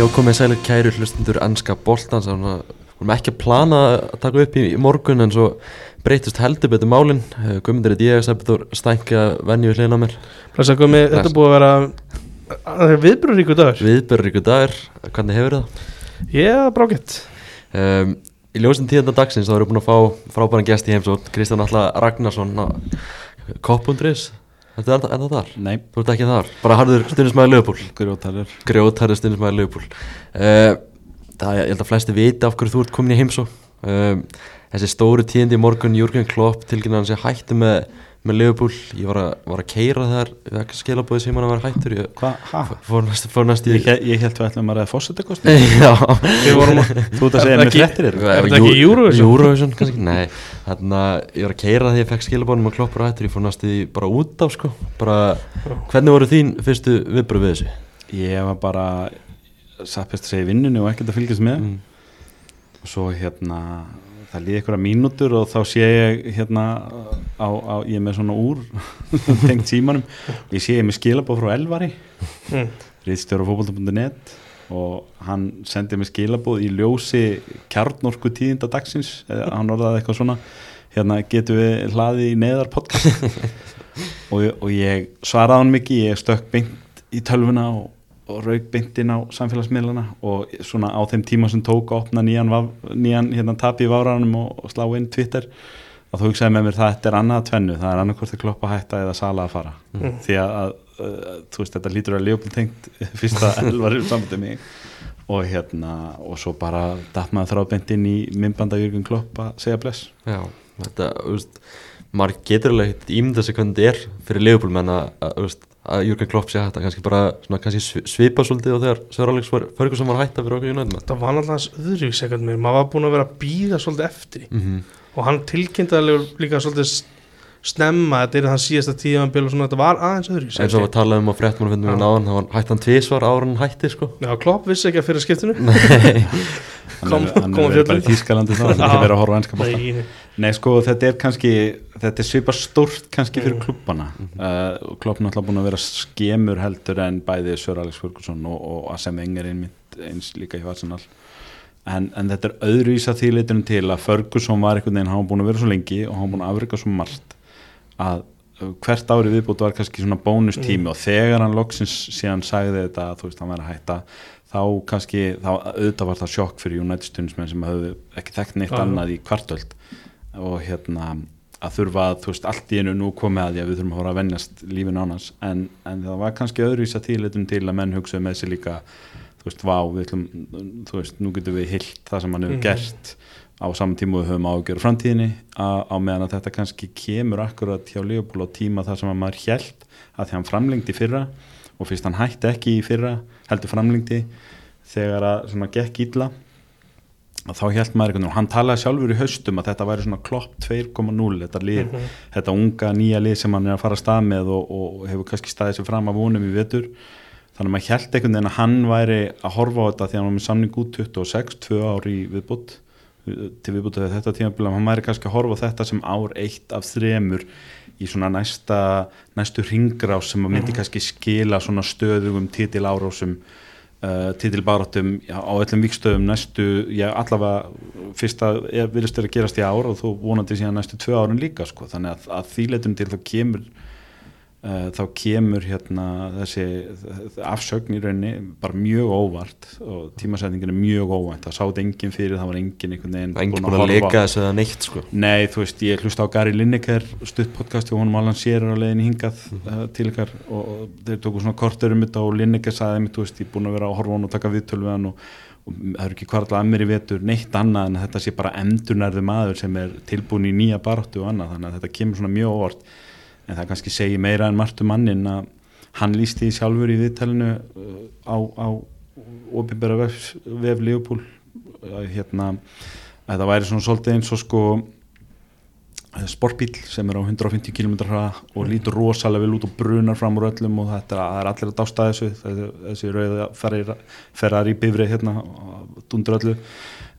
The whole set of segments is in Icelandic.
Já, komið sælir kæru hlustundur ennska boltans Við erum ekki að plana að taka upp í, morgun en svo breytist heldur betur málin. Guðmundur er ég, Sæbjörn Stænka venju við hlýna mér. Blessa Gumi, þetta búið að vera viðbröðríku dagur. Viðbörríku dagur, hvernig hefur það? Ég er brákett. Um, í ljósum tíðanda dagsins þá erum við búin að fá frábæran gest í heimsótt Kristján Alla Ragnarsson Koppundris Þetta er það þar? Nei, Þú ert ekki þar? Bara harður stundismæði lögupúl grjótalir Grjótarður stundismæði lögupúl uh, Það ég held að flesti vita af hverju þú ert komin í heimsó um, Þessi stóru tíðandi í morgun Jürgen Klopp tilkynna hann sé hættu með með Leopold, ég var að, var að keira þar við skilabóði sem hann var hættur. Ég fór næst, fór næst Ég, he- ég held að við ætlum að ræða fósitakost Já, Við vorum að Þú ert að segja með? Eurovision? Kannski, nei. Þannig að ég var að keira því ég fekk skilabóðum og kloppur og hættur, ég fór næst í bara út af sko. Bara, hvernig voru þín fyrstu viðbröð við þessu? Ég var bara sappist að segja í vinnunni og ekkert að fylgjast með. Mm. og svo hérna það líði einhverja mínútur og þá sé ég hérna á, á ég er með svona úr tengt símanum ég sé ég með skilabóð frá Elvari Mm. riðstjóra fókbalta.net og hann sendi mér skilabóð í ljósi kjarnorku tíðinda dagsins hann orðaði eitthvað svona hérna getum við hlaði í neðar podcast og, og ég svaraði hann mikið, ég stökk beint í tölvuna og, og rauk beint inn á samfélagsmiðlana og svona á þeim tíma sem tók að opna nýjan, vaf, nýjan hérna, tapi í váranum og, og slá inn Twitter að þú hugsaði með mér það þetta er annað að tvennu, það er annað hvort að kloppa hætta eða sala að fara. Mm. því að, að, að þú veist þetta lítur að Leopold tengt fyrsta elvar samvætti mig. Og hérna og svo bara datt maður þrá beint inn í minnbanda Jürgen Klopp að segja bless. Já, þetta, þú veist maður getur alveg ímynda sig hvernig þetta er fyrir Leopold menn að, að, þú veist, að Jürgen Klopp sé hætta kannski bara svona, kannski svi- svipa svolítið og þegar Sör Alex Ferguson var hætta fyrir okkur United Það var náttúrulega öðru sekund mér Maður var búin að vera að býða svolítið eftir mm -hmm. og hann tilkynnti alveg líka svolítið snemma þetta er hans síðasta svona þetta var aðeins öðru eins og við talaðum á við náðan, það var hættan tvísvar ára hann hætti sko. Já, Klopp vissi ekki að fyrir skiptinu. Nei, hann Kom- er, hann er bara í Þýskalandi þá, hann er ekki verið að horfa Nei, sko þetta er kannski þetta er svipar stórt kannski fyrir Mm. klubbana. Uh, og klopp náttúrulega búin að vera skemur heldur en bæði Sör Alex Ferguson og, og Assem Enger eins líka í Arsenal. En, en þetta er öðru ísa þýleitunum til að Ferguson var einhvern veginn, hann var búin að vera svo lengi og hann var búin að afrika svo margt að uh, hvert ári viðbútt var kannski svona bónustími og þegar hann loksins síðan sagði þetta þú veist hann væri að hætta þá kannski, þá auðvitað var það sjokk fyrir United stundismenn sem hafðu ekki þekkt neitt annað í kvartöld og hérna að þurfa að þú veist allt í einu nú komið að því að við þurfum að hóra að venjast lífin ánans en, en það var kannski öðruvísa tíleitum til að menn hugsaðu með sér líka þú veist, vá, við ætlum, þú veist, nú getum við hilt það sem hann hefur Mhm. gert á saman tíma við höfum ágjör á framtíðinni. Á, á meðan að þetta kannski kemur akkurat hjá Leopold á tíma þar sem að maður hjælt að því hann framlengdi fyrra og fyrst hann hætti ekki í fyrra heldur framlengdi þegar að svona gekk illa. og þá hjælt maður einhvern veginn og hann talaði sjálfur í haustum að þetta væri svona klopp 2.0 þetta, lið, Mhm. þetta unga nýja lið sem hann er að fara að stað með og, og hefur kannski staðið sér fram af vonum í vetur þannig að maður hjælt einhvern veginn að hann væri að horfa á þetta því að hann var með samning út 26, 2 ári viðbútt til viðbútt að þetta tímabili hann væri kannski að horfa á þetta sem ár eitt af þremur í svona næsta næstu ringrás sem að myndi kannski skila svona stöðugum titil árásum uh, titilbáratum á öllum vikstöðum næstu, já allavega fyrsta virðist er að gerast í ár og þú vonandi síðan næstu tvö árun líka sko. þannig að, að þýleitum til þá kemur þá kemur hérna þessi afsögn í rauninni bara mjög óvart og tímasetningin er mjög óvænt. Það sátt enginn fyrir, það var enginn einhvern veginn engin búin að leika þessu eða neitt sko. Nei, þú veist, ég hlusta á Gary Lineker stutt podcast og honum Alan Shearer á leiðinni hingað uh, til ykkar og, og þeir tóku svona kortur um þetta og Lineker sagði mér, þú veist, ég er búin að vera að á hann og taka viðtölu við hann og, og það er ekki kvartlega að mér í vetur neitt annað en að þetta sé bara endurnærðu maður sem er tilbúin í nýja baráttu og annað, þannig að þetta kemur svona mjög óvart en það kannski segir meira en margt um mannin að hann lísti því sjálfur í viðtalinu uh, á, á opinbera vef, vef Leopold hérna að það væri svona svolítið eins og sko eh, sportbíl sem er á 150 km og lítur rosalega vel út og brunar fram úr öllum og þetta er, er allir að dásta þessu þessi rauða ferrar í bifri hérna dundur öllu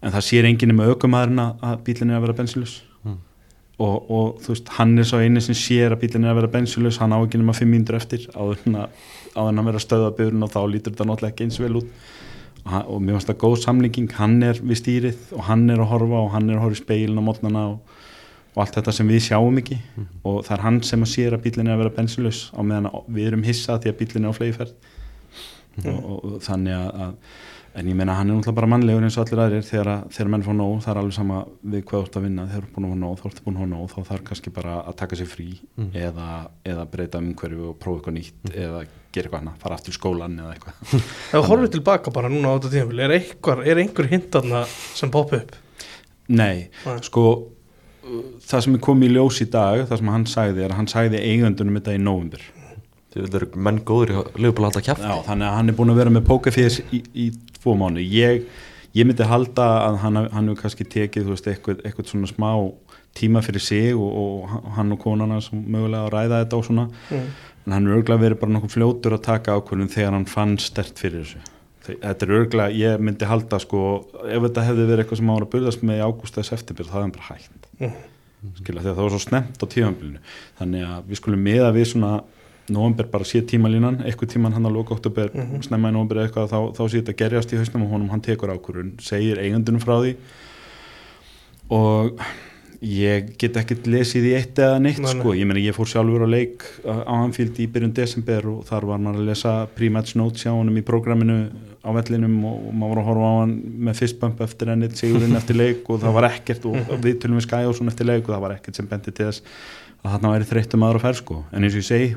en það sér enginn með aukumæðurinn að bílinn er að vera bensinljus Mm. Og, og þú veist, hann er svo eini sem sér að bílinn er að vera bensinljus hann á ekki nema 5 mínútur eftir áður en að vera að stöða bifrin og þá lítur þetta náttúrulega ekki eins vel út. Og, og mér finnst það góð samlíking hann er við stýrið og hann er að horfa og hann er að horfa í speilin á mótnana og, og allt þetta sem við sjáum ekki. Og það er hann sem að sér að bílinn er að vera bensinlaus á meðan við erum hissað því að bílinn er á flegiferð og, og, og þannig að, að en ég meina hann er náttúrulega bara mannlegur eins og allir aðrir. Þegar, þegar menn fá nóg, það er alveg sama við hvað þú ert að vinna, þegar þú ert búin að fá nóg þá ertu búin að fá nóg, þá þarf kannski bara að taka sér frí eða, eða breyta umhverju og prófa eitthvað nýtt eða gera eitthvað annað, fara aftur í skólan eða eitthvað. Ef þú horfir tilbaka bara núna á þetta tímafél er, er einhver hintarna sem poppa upp? Nei, Nei. sko það sem er komið í ljós í dag það sem hann sagði er að hann sagði Þið eru menn góður í Leopold að halda kjafti. Já, þannig að hann er búin að vera með pókafés í, í tvo mánu ég, ég myndi halda að hann, hann hefur kannski tekið veist, eitthvað, eitthvað svona smá tíma fyrir sig og, og hann og konana sem mögulega að ræða þetta og svona. Mm. en hann er örgulega verið bara nokkuð fljótur að taka ákvörðun þegar hann fann stert fyrir þessu. Þe- þetta er örgulega, ég myndi halda sko, ef þetta hefði verið eitthvað sem var að byrðast með í ágúst eða september, það hefði hann bara hægt Mm. skilja, þegar það var svo snemt á tímanbílinu þannig að við skulum miða við svona november bara sé tímalínan eitthvað tíman hann að loka oktober, Mhm. snemma í november eitthvað þá, þá sé þetta gerjast í hausnum og honum hann tekur ákvörðun, segir eigandunum frá því. Og ég get ekkert lesið í eitt eða neitt Nei, sko, ég meina ég fór sjálfur á leik á Anfield í byrjun desember og þar var maður að lesa pre-match notes hjá honum í prógraminu á vellinum og, maður var að horfa á hann með fistbump eftir ennið sigurinn eftir leik og það var ekkert og við tölum við svona eftir leik og það var ekkert sem bendi til þess að þarna væri þreyttum aðra fær sko. En eins og ég segi,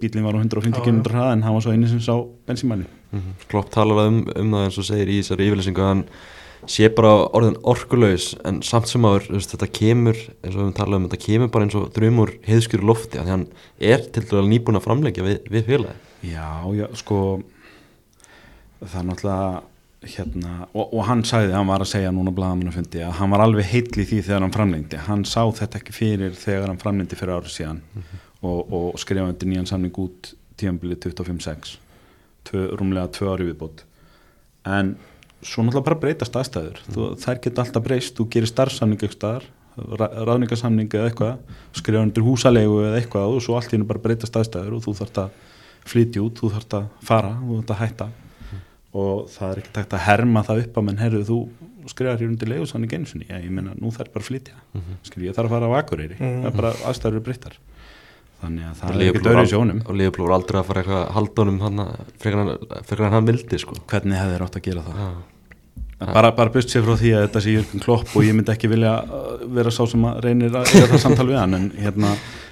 bílinn var á 150 Já, km já. hraða en hann var svo eini sem sá bensínmæli Klopp talar um, um það eins og segir í þessari yfirlýsingu að hann sé bara orðin orkulaus en samt sem veist, þetta kemur, eins og við höfum talað um þetta kemur bara eins og drumur heiðskjur lofti af því hann er til dæla nýbúin að framleggja við, við félagi Já, já, sko það er náttúrulega hérna, og, og hann sagði, hann var að segja núna blaðamannafundi að hann var alveg heill í því þegar hann framlengdi, hann sá þetta ekki fyrir þegar hann framlengdi fyrir árið síðan og, og skrifa undir nýjan samning út tíðanbili 25-6 tvö, rúmlega tvö ári viðbót. En svo náttúrulega bara breytast aðstæður. Þú, þær geta alltaf breyst, þú gerir starfsamning eitthvað ráðningarsamning eða eitthvað, skrifa undir húsalegu eða eitthvað og svo allt hennu bara breytast aðstæður og þú þarft að flytja út, þú þarft að fara þú þarft að hætta og það er ekkert hægt að herma það upp að menn herru þú skrifar hér undir leigusanning einu sinni, já ég meina nú þarf bara að flytja. Skilji, ég þarf að fara á Akureyri. Mhm. það er bara aðstæður eru breyttar. Þannig að það er ekkert öðru sjónum. og Leopold var aldrei að fara eitthvað að halda honum þannig frekar en- frekar en hann vildi sko. Hvernig hefði þér átt að gera það? Já. bara, bara bust sér frá því að þetta sé Jörgur Klopp og ég myndi ekki vilja uh, vera sá sem að reynir að eiga það samtal við hann en, hérna,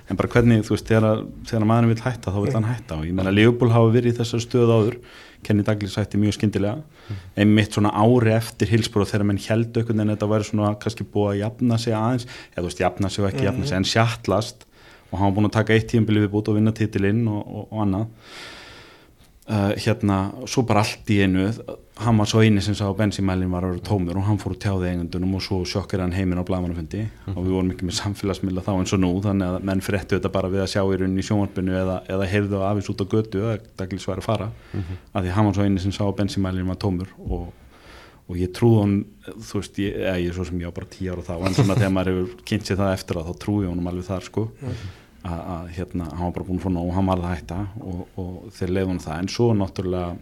en bara hvernig, þú veist, þegar, þegar maðurinn vil hætta þá vil hann hætta. Og ég meina Leopold hafa verið í þessar stöð áður Kenny Douglas hætti mjög skyndilega. Einmitt svona ári eftir Hillsborough þegar menn held aukun en þetta væri svona kannski búið að jafna sig aðeins. Eða þú veist, jafna sig og ekki jafna sig en sjattlast og hann var búin að taka eitt tíðanbili viðbútt og vinna titilinn og, og, og annað uh, hérna, svo bara allt í einu hann var svo eini sem sá að bensínmælinn var að vera tómur og hann fór að tjáði eigendunum og svo sjokkir hann heiminn á blagamannafundi og við vorum ekki með samfélagsmiðla þá eins og nú þannig að menn fréttu þetta bara við að sjá í rauninni í sjónvarpinu eða, eða heyrðu af avís út á götu að daglis var að fara. Af því hann var svo eini sem sá að bensínmælinn var tómur og, og ég trúði hann þú veist, ég, eða, ég er svo sem ég á bara tíu ára þá en svona þegar maður hefur kynnt sér það eftir að þá trúi honum alveg þar sko. Að, að hérna, hann var bara búin að nóg og hann var það að hætta og, og þeir leiði hann það. En svo náttúrulega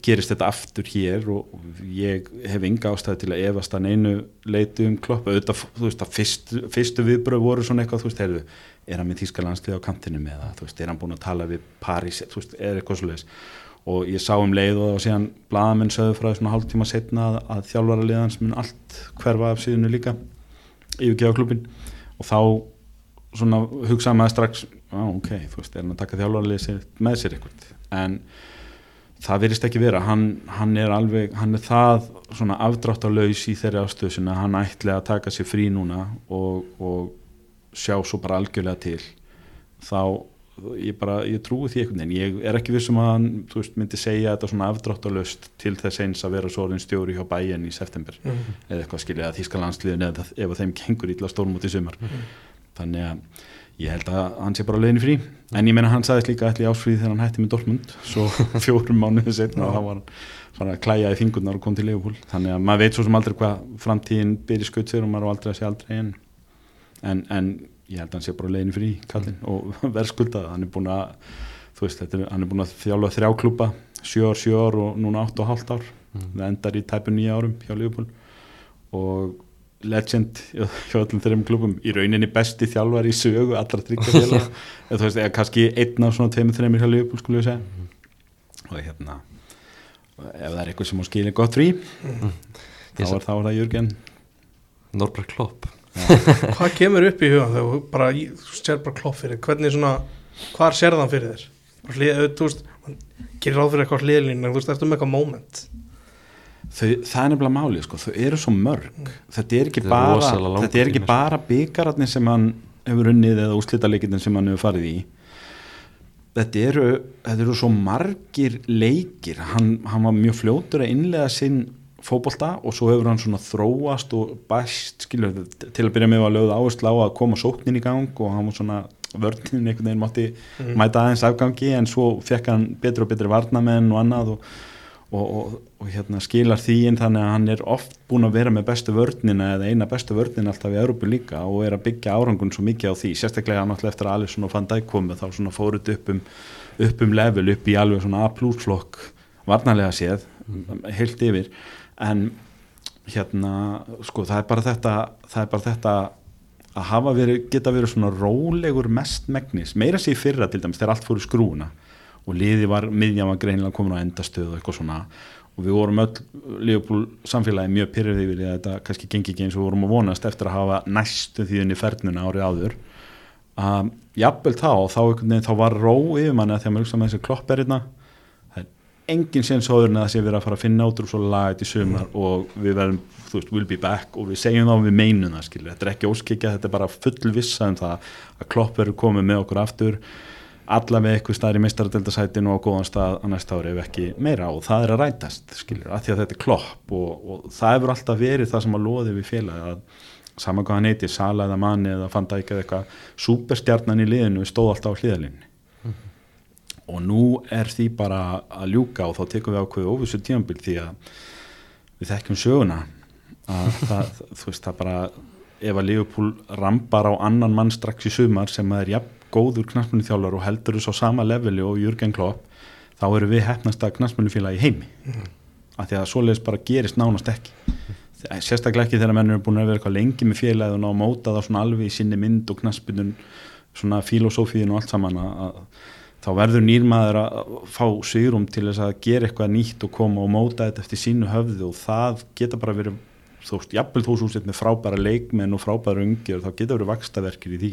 gerist þetta aftur hér og ég hef enga ástæði til að efast að neinu leitu um klopp. Auðvitað, þú veist, að fyrst, fyrstu viðbröð voru svona eitthvað, þú veist, heyrðu, er hann með Þýskalandslið á kantinum eða, þú veist, er hann búin að tala við París, þú veist, er eitthvað svo leiðis og ég sá um leið og síðan blaðamenn sögðu frá svona hálftíma setna að, að þjálfara liðans mun allt hverfa af síðunu líka yfirgefa klubin og þá svona hugsaði maður strax á, ok, þú veist, er hann að taka þjálfara liðið með sér eitthvað? En það verist ekki vera, hann, hann er alveg, hann er það svona afdráttarlaus í þeirri ástöðu sinna, hann ætli að taka sér frí núna og, og sjá svo bara algjörlega til. Þá ég bara, ég trúi því einhvern veginn. Ég er ekki vissum að hann, þú veist, myndi segja þetta svona afdráttarlaust til þess eins að vera svo orðin stjóri hjá bæjan í september. Mhm. eða eitthvað skilja að Þískalandsliðin eða ef þeim gengur ítla stórmót í sumar þannig að ég held að hann sé bara leiðin frí. En ég meina hann sagðist líka allir ásfríði þegar hann hætti með Dortmund. Svo fjórum mánuðu setna og þá var hann að klæja í fingurnar og kom til Leopold þannig að maður veit svo sem aldrei hvað framtíðin byrja skutt sér og maður á aldrei að sé aldrei en, en, en ég held að hann sé bara leiðin frí kallinn. Og verðskuldað. Hann er búin að þú veist, þetta, hann er búin að þjálfa þrjá klúpa sjö ár og núna 8 og halvt ár. Það endar í tæpu nýja árum hjá Liverpool. Og legend hjá öllum þeirrum klubum í rauninni besti þjálfar í sögu allra tryggja félag eða þú veist, eða kannski einn af svona tveimur þreimur hjá Liverpool skulle ég segja. Og hérna ef það er eitthvað sem á skilin gott frí þá Ég sa- er, þá er það Jörgen Norbert Klopp. Hvað kemur upp í hugan þegar þú bara, sér bara klopp fyrir hvernig svona, hvar sér það fyrir þér? Þú veist, gerir ráð fyrir eitthvað hliðlín en þú veist, ertu með eitthvað moment þau, það er nefnilega máli sko, þau eru svo mörg. Þetta er ekki Þetta bara þetta er ekki sko. bara byggararnir sem hann hefur unnið eða úslitaleikitin sem hann hefur farið í. Þetta eru, þetta eru svo margir leikir. Hann, hann var mjög fljótur að innlega sinn fótbolta og svo hefur hann svona þróast og bæst skilur, til að byrja með að lögða áherslu á að koma sóknin í gang og hann var svona vörnin einhvern veginn mátti mæta aðeins afgangi en svo fekk hann betri og betri varnamenn og annað og, og, og, og hérna skilar því inn þannig að hann er oft búin að vera með bestu vörnina eða eina bestu vörnina alltaf í Európu líka og er að byggja árangun svo mikið á því. Sérstaklega náttúrulega eftir að Alisson og Van Dijk komu þá fóruð upp um, upp um level upp í alveg svona A++ flokk varnarlega séð heilt yfir. En hérna sko það er bara þetta það er bara þetta að hafa verið, geta verið svona rólegur mest megnis, meira sér fyrra til dæmis þegar allt fór í skrúuna og liði var, miðjan var greinilega komin á endastöð og eitthvað svona. Og við vorum öll Leopold samfélagi mjög pyrrið yfir að þetta kannski gengi ekki eins og vorum að vonast eftir að hafa næstu því inn í fernuna árið áður. Um, jafnvel þá, þá, einhvern veginn, þá var ró yfir manni að því að maður hugsa með þessi kloppberina það er engin séns áður en að það sé verið að fara að finna út úr svo laget í sumar og við verðum, þú veist, we'll be back og við segjum þá og við meinum það, skilur, þetta er ekki óskikja þetta er bara full vissa um það að klopp verður komið með okkur aftur allavega eitthvað staðar í meistaradeldasætinu og góðan stað á næsta ári ef ekki meira og það er að rætast, skilur, af því að þetta er klopp og, og það hefur alltaf verið það sem að loði við félag að saman hvað hann heiti, Sala eða Manni eða Fandæk eða eitthvað, superstjarnan í liðinu stóð alltaf á hliðalinni og nú er því bara að ljúka og þá tekum við ákveðu óvissu tíambil því að við þekkjum söguna að það, þú veist, það bara ef að Leopold rambar á annan mann strax í sumar sem er jafn góður knastmennu þjálfur og heldur þess á sama leveli og Jürgen Klopp þá eru við hefnasta knastmennu félagi heimi. Af því að svoleiðis bara gerist nánast ekki. Sérstaklega ekki þegar menn eru búin að vera eitthvað lengi með félagið og ná að móta það svona alveg í sinni mynd og knastmennun svona filosófíðin og allt saman að, þá verður nýrmaður að fá sigurum til þess að gera eitthvað nýtt og koma og móta þetta eftir sínu höfði og það geta bara verið þú veist, jafnvel þú svo sett með frábæra leikmenn og frábæra ungir þá geta verið vakstaverkir í því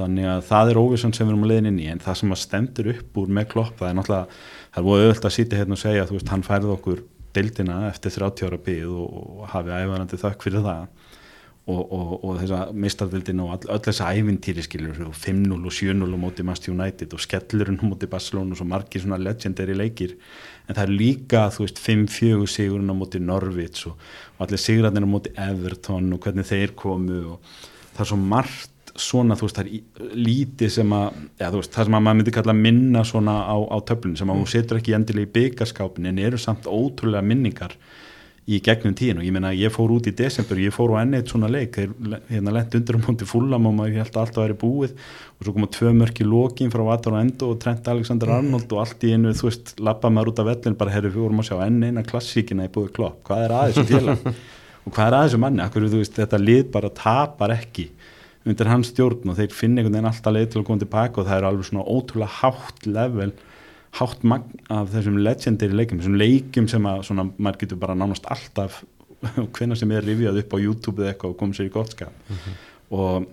þannig að það er óvissan sem við erum að leiðin inn í en það sem að stendur upp úr með klopp það er náttúrulega, það er búið auðvitað að sýta hérna og segja þú veist, hann færði okkur deildina eftir 30 ára byggð og, og hafi æfarandi þökk fyrir það. Og, og, og þessa mistardildin og all, öll þessa ævintýri skilur 5-0 og 7-0 á móti Manchester United og skellurinn móti Barcelona og svo margir svona legendary leikir. En það er líka þú veist 5-4 sigurinn á móti Norvits og, og allir sigurarnir á móti Everton og hvernig þeir komu og það er svo margt svona þú veist það er lítið sem að ja, veist, það sem að maður myndi kalla minna svona á, á töflun sem að hún setur ekki endilega í byggarskápin en eru samt ótrúlega minningar í gegnum tíðin og ég meina ég fór út í desember ég fór á enn eitt svona leik. Þeir le- hérna lent undir um hundi fullam og maður held að allt að væri búið. Og svo koma tvö mörki lokin frá Vatar og Endo og Trent Alexander Arnold og allt í einu þú veist lappa maður út af vellin bara herri við vorum að sjá enn eina klassíkina í búið klopp. Hvað er aðeins og hvað er aðeins manni? Akkur þú veist þetta lið bara tapar ekki undir hans stjórn og þeir finna einhvern veginn alltaf leið til að koma tilbaka og það er alveg svona ótrúlega hátt level hátt magn af þessum legendary leikum, þessum leikum sem að svona, maður getur bara nánast alltaf hvenna sem er rifjað upp á YouTube eða eitthvað og komið sér í gott skap og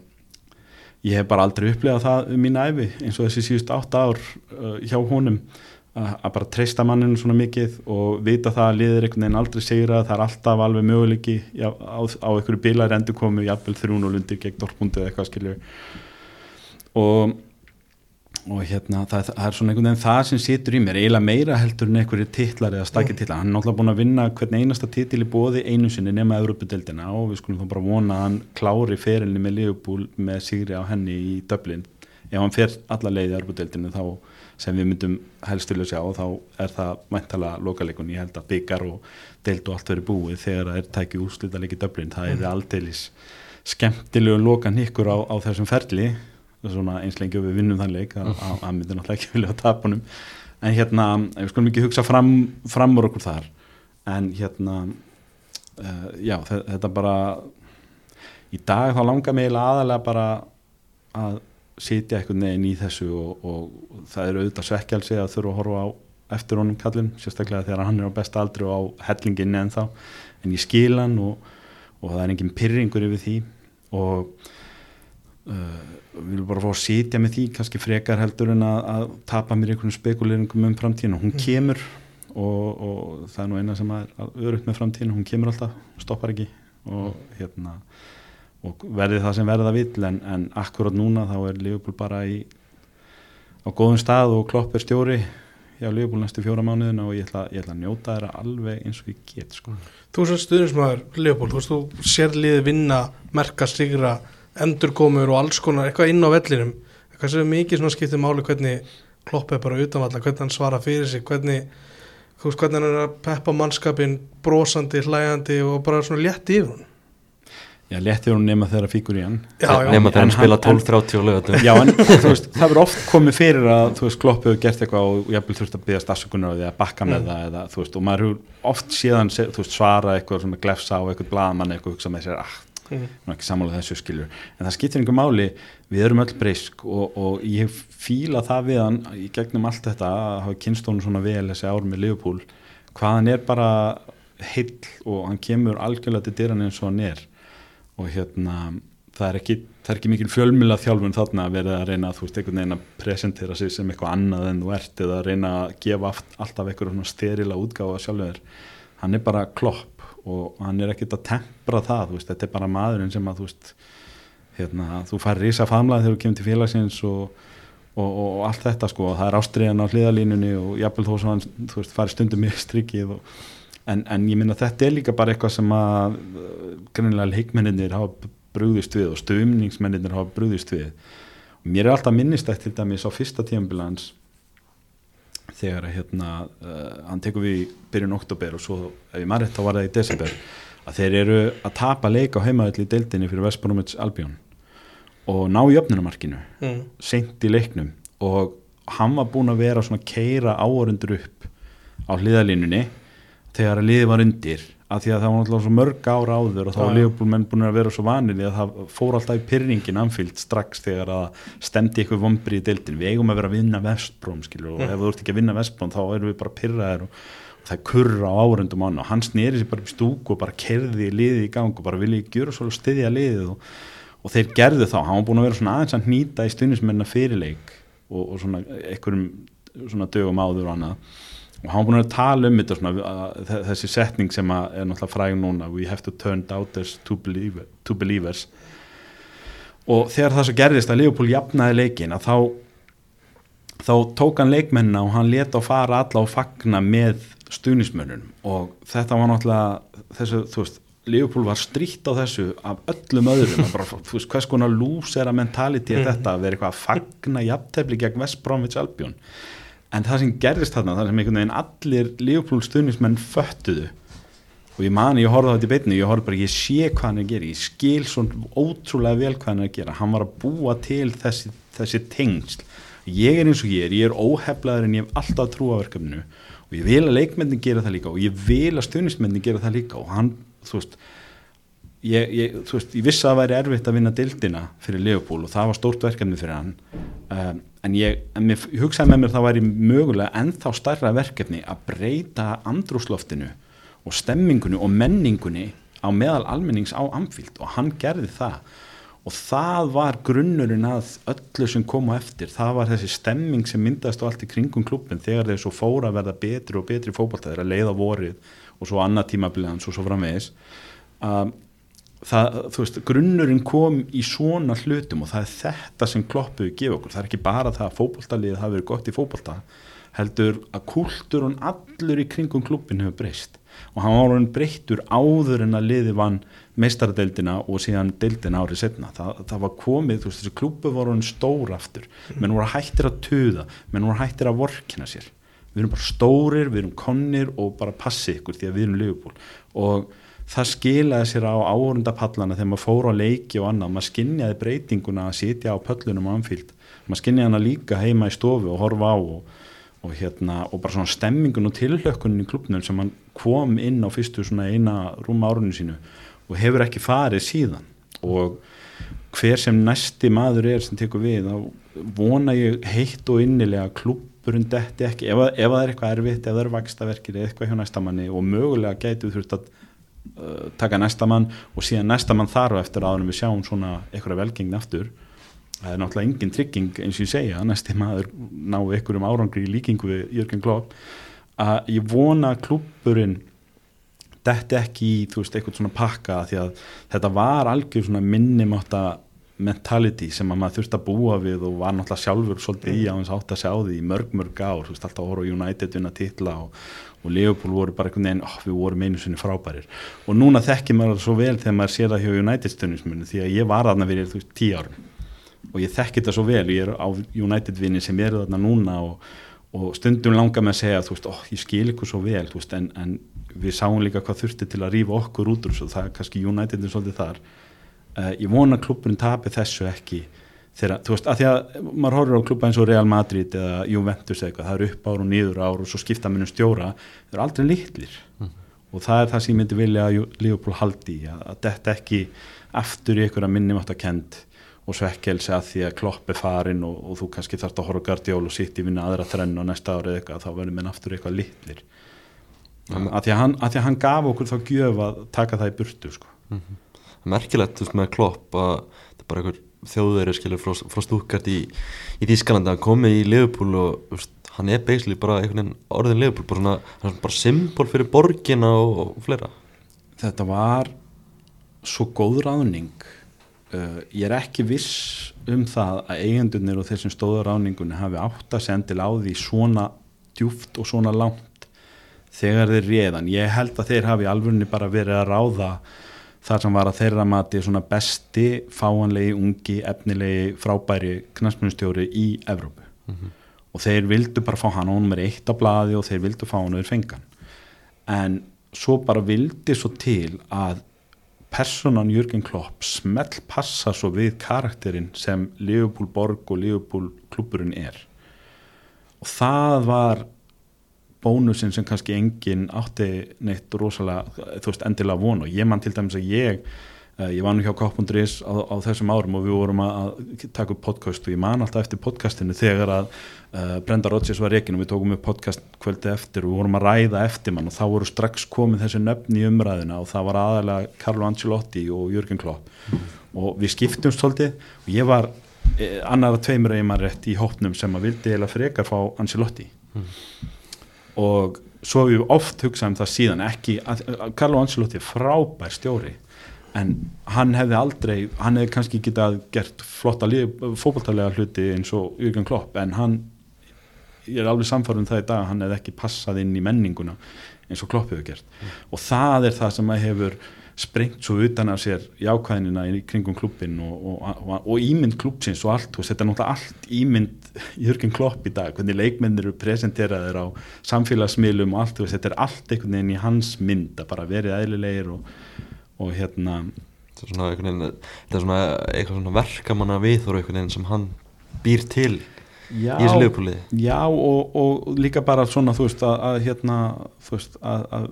ég hef bara aldrei upplegað það um mín æfi eins og þessi síðust átt ár uh, hjá honum að bara treysta manninu svona mikið og vita það að liðir einhvern veginn aldrei segra það er alltaf alveg möguleiki já, á, á einhverju bílar endur komu jafnvel þrjún og lundir gegn Dortmundi eða eitthvað skilju og og hérna það, það er svona einhvern veginn það sem situr í mér eiginlega meira heldur en einhverju titlar eða stakki titlar, hann er náttúrulega búin að vinna hvern einasta titil í bóði einu sinni nema Európa-deildina og við skulum þá bara vona að hann klári ferilni með Liverpool með sigri á henni í Dublin. Ef hann fer alla leið í Európa-deildinu þá sem við myndum helst vilja sjá þá er það mæntala lokalikun ég held að byggar og deild og allt verið búið þegar það er tækið úrslita leik í Dublin. Það er aldeilis skemmtilegu lokan ykkur á, á þessum ferli svona eins lengi og við vinnum þann leik að, að, að myndi náttúrulega ekki vilja að tapa honum. En hérna, við skulum ekki hugsa fram, fram úr okkur þar en hérna uh, já, þe- þetta bara í dag þá langar mig aðalega bara að sitja einhvern veginn í þessu og, og það er auðvitað svekkjalsi að þurfa að horfa á eftir honum kallin, sérstaklega þegar hann er á besta aldri og á hellinginni en þá en ég skil hann og, og það er engin pyrringur yfir því. Og uh, við viljum bara fá að sitja með því kannski frekar heldur en að, að tapa mér einhvern spekuleringum um framtíðinu hún kemur og, og það er nú eina sem er örugt með framtíðinu hún kemur alltaf, stoppar ekki og hérna og verði það sem verða vill en, en akkurat núna þá er Liverpool bara í á góðum stað og klopp er stjóri hjá Liverpool næstu fjóra mánuðina og ég ætla, ég ætla að njóta þeirra alveg eins og ég get sko. Þú sem stuðnismæður, Leopold, þú veist, þú sér liðið vinna, merka sigra, endurkomur og alls konar, eitthvað inn á vellinum, eitthvað sem er mikið svona skiptið máli hvernig klopp er bara utanvalla, hvernig hann svara fyrir sig, hvernig, hvernig hann er að peppa mannskapin, brosandi, hlæjandi og bara svona létt yfir hún. Já, léttir hún nema þeirra fíkur í hann Já, já. nema þegar En hann spila hann- 12-30 og lögatum Já, en þú veist, það verður oft komið fyrir að þú veist, Klopp hefur gert eitthvað og jafnvel þurft að byggja stafsökunar og því að bakka með Mm. það eða, þú veist, og maður hefur oft síðan veist, svara eitthvað sem er glefsa á eitthvað blaðmann eitthvað hugsa með sér, ah, Mm. nú ekki sammála þessu skilur, en það skiptir einhver máli við erum öll breysk og, og ég fíla það við hann í gegnum allt þetta að hafa kynstónu svona vel þessi ár með og hérna það er ekki, það er ekki mikil fjölmjöla þjálfun þarna að vera að reyna að þú veist einhvern veginn að presentera sig sem eitthvað annað en þú ert eða að reyna að gefa alltaf eitthvað svona sterila útgáfa sjálfur hann er bara klopp og hann er ekkert að tempra það veist, þetta er bara maðurinn sem að þú veist hérna, þú fær rísa famlað þegar þú kemur til félagsins og, og, og, og allt þetta sko, það er ástriðan á hliðalínunni og jafnvel þó sem hann þú veist, fari stundum í strikið og En, en ég minna þetta er líka bara eitthvað sem að uh, greinilega leikmenninir hafa brúðist við og stöfningsmenninir hafa brúðist við og mér er alltaf minnist eftir til dæmis á fyrsta tíambilans þegar að hérna uh, hann tekur við byrjun oktober og svo ef ég maður rétt þá var það í desember að þeir eru að tapa leika á heimaðall í deildinni fyrir Vestbromits Albion og ná í öfnunumarkinu Mm. seint í leiknum og hann var búinn að vera svona keira áorundur upp á hliðalínunni þegar að liði var undir af því að það var náttúrulega svo mörg ára áður og þá var já. liðbúlmenn búin að vera svo vanir því að það fór alltaf í pyrringin anfíld strax þegar að stemdi ykkur vombri í deildin við eigum að vera að vinna vestbróm skilur og Mm. ef þú ert ekki að vinna vestbróm þá erum við bara pyrraðir og, og það er kurra á árundum hann og hann sneri sér bara upp í stúku og bara kerði liðið í gang og bara vilja gjöra svolítið stiðja liðið og, og þeir gerðu þá, hann var búin að vera svona aðeins að hnýta í stundismennar fyrirleik og, hann búin að tala um þetta svona, að, þe- þessi setning sem að er náttúrulega fræg núna we have to turn doubters to, believer, to believers. Og þegar það svo gerðist að Leopold jafnaði leikin að þá þá tók hann leikmennina og hann leta á fara alla og fagna með stuðnismönnum og þetta var náttúrulega þessu, þú veist, Leopold var strítt á þessu af öllum öðrum. Að bara, þú veist, hvers konar lúsera mentality er Mhm. þetta að vera eitthvað að fagna jafntefli gegn West Bromwich Albion en það sem gerðist þarna, það sem einhvern veginn allir Leopold stuðnismenn föttuðu og ég mani, ég horfði á þetta í beitinu ég horfði bara, ég sé hvað hann er að gera ég skil svo ótrúlega vel hvað hann er að gera. Hann var að búa til þessi, þessi tengsl. Ég er eins og ég er, ég er óheflaður en ég hef alltaf trú á verkefninu. Og ég vil að leikmennin gera það líka og ég vil að stuðnismennin gera það líka. Og hann, þú veist ég, ég, þú veist, ég vissi að það væri erfitt að vinna dildina fyrir Leopold og það var stórt verkefni fyrir hann. Um, en ég, en hugsaði með mér það væri mögulega ennþá stærra verkefni að breyta andrúsloftinu og stemmingunni og menningunni á meðal almennings á Amfield og hann gerði það. Og það var grunnurinn að öllu sem kom á eftir, það var þessi stemming sem myndast á allt í kringum klubbin þegar þeir svo fóra að verða betri og betri fótbolta þeir að leiða vorið og svo annað tímabilans og svo framvegis. Um, það, þú veist, grunnurinn kom í svona hlutum og það er þetta sem kloppuðu gefa okkur, það er ekki bara það að fótboltalið hafi verið gott í fótbolta heldur að kultúrun allur í kringum klubbin hefur breyst. Og hann var hann breyttur áður en að liði vann meistaradeildina og síðan deildina árið setna, það, það var komið þú veist, þessi klubbu voru hann stór aftur. Menn voru hættir að tuða, menn voru hættir að vorkina sér, við erum bara stórir við erum konnir og bara passi ykkur því að við erum Liverpool. Og það skilaði sér á áhörundapallana þegar maður fór á leiki og annað. Maður skinjaði breytinguna að sitja á pöllunum á anfíld maður skinjaði hana líka heima í stofu og horfa á og, og hérna og bara svona stemmingun og tilhlökkunin í klubnum sem hann kom inn á fyrstu svona eina rúma árunni sínu og hefur ekki farið síðan. Og hver sem næsti maður er sem tekur við þá vona ég heitt og innilega klubburinn detti ekki. Ef, ef það er eitthvað erfitt, ef það er vakstaverkir eða eitthvað hjá næstamanni og mögulega gætu þurft að uh, taka næstamann og síðan næstamann þarf eftir aðunum við sjáum svona eitthvað velgengni aftur. Það er náttúrulega engin trygging eins og ég segja að næsti maður ná einhverjum árangri í líkingu við Jörgen Klopp. Að ég vona að klubburinn detti ekki í þú veist eitthvað svona pakka því að þetta var algjör svona minnimáta mentality sem að maður þurfti að búa við og var náttúrulega sjálfur svolítið í á hans átt að sjá því í mörg mörg ár, þú veist alltaf að horfa United vinna titla og, og Liverpool voru bara einhvern veginn, oh, við vorum einu sinni frábærir. Og núna þekkir maður það svo vel þegar maður sér það hjá United stundismunni því að ég var aðna verið þú veist tíu árum. Og ég þekki þetta svo vel, ég er á United vinni sem er þarna núna og, og stundum langar með að segja þú veist, oh, ég skil ykkur svo vel veist, en, en við sáum líka hvað þurfti til að rýfa okkur út úr þessu, það er kannski United er svolítið þar uh, ég vona klubburinn tapi þessu ekki þegar, þú veist, að því að maður horfir á klubba eins og Real Madrid eða Juventus eða eitthvað, það eru upp ár og nýður ár og svo skipta minnum stjóra, það eru aldrei litlir mm. og það er það sem ég myndi vilja að Liverpool haldi, að, að þetta ekki aftur í einhverja minnum átt að kend og svekkelsi að því að klopp er farin og, og þú kannski þarfst að horfa gardjól og sitt í vinna aðra trenn og næsta árið eitthvað, þá verður minn aftur eitthvað litlir mm. að, því að, hann, að því að hann gaf okkur þá gjöf að taka það í burtu sko. mm -hmm. Merkilegt veist, með klopp að það er bara einhver þjóðveri skilur frá, frá stúkart í, í Þískalandi að komi í Liverpool og veist, hann er basically bara einhvern veginn orðin Liverpool, bara, svona, bara symbol fyrir borgina og, og fleira. Þetta var svo góð ráðning. Uh, ég er ekki viss um það að eigendunir og þessum stóður ráningunni hafi átt að sendil á því svona djúft og svona langt þegar þeir réðan. Ég held að þeir hafi alveg bara verið að ráða þar sem var að þeirra mati svona besti, fáanlegi, ungi, efnilegi, frábæri knastmjönstjóri í Evrópu. Mm -hmm. Og þeir vildu bara fá hann á nummer eitt á bladi og þeir vildu fá hann og þeir fengan. En svo bara vildi svo til að personan Jörgen Klopp smell passa svo við karakterinn sem Liverpool borg og Liverpool klubburinn er. Og það var bónusin sem kannski engin átti neitt rosalega, þú veist, endilega von og ég man til dæmis að ég uh, ég var nú hjá K.is á, á þessum árum og við vorum að taka upp podcast og ég man alltaf eftir podcastinu þegar að uh, Brenda Rodgers var reygin og við tókum upp podcast kvöldi eftir og við vorum að ræða eftir mann og þá voru strax komið þessi nöfn í umræðina og það var aðalega Carlo Ancelotti og Jörgen Klopp. Mm. og við skiptumst svolítið og ég var eh, annar að tveimur eigin maður rétt í hópnum sem að vildi eða frekar fá Ancelotti. Mm og svo við oft hugsað um það síðan ekki, að, að Carlo Ancelotti er frábær stjóri en hann hefði aldrei, hann hefði kannski getað gert flotta fókbaltalega hluti eins og Jürgen Klopp en hann ég er alveg samfarið um það í dag hann hefði ekki passað inn í menninguna eins og Klopp hefur gert mm. og það er það sem að hefur sprengt svo utan af sér jákvæðinina í kringum klubbin og, og, og, og ímynd klubbsins og allt, veist, þetta er náttúrulega allt ímynd Jörgen Klopp í dag, hvernig leikmennir eru presenteraðir á samfélagsmiðlum og allt, þetta er allt einhvern veginn í hans mynd að bara verið eðlilegir og hérna Þetta er svona, veginn, þetta er svona eitthvað svona verkamanna viðhóru einhvern veginn sem hann býr til já, í þessu liðpúliði Já og líka bara svona þú veist að, að hérna þú veist að, að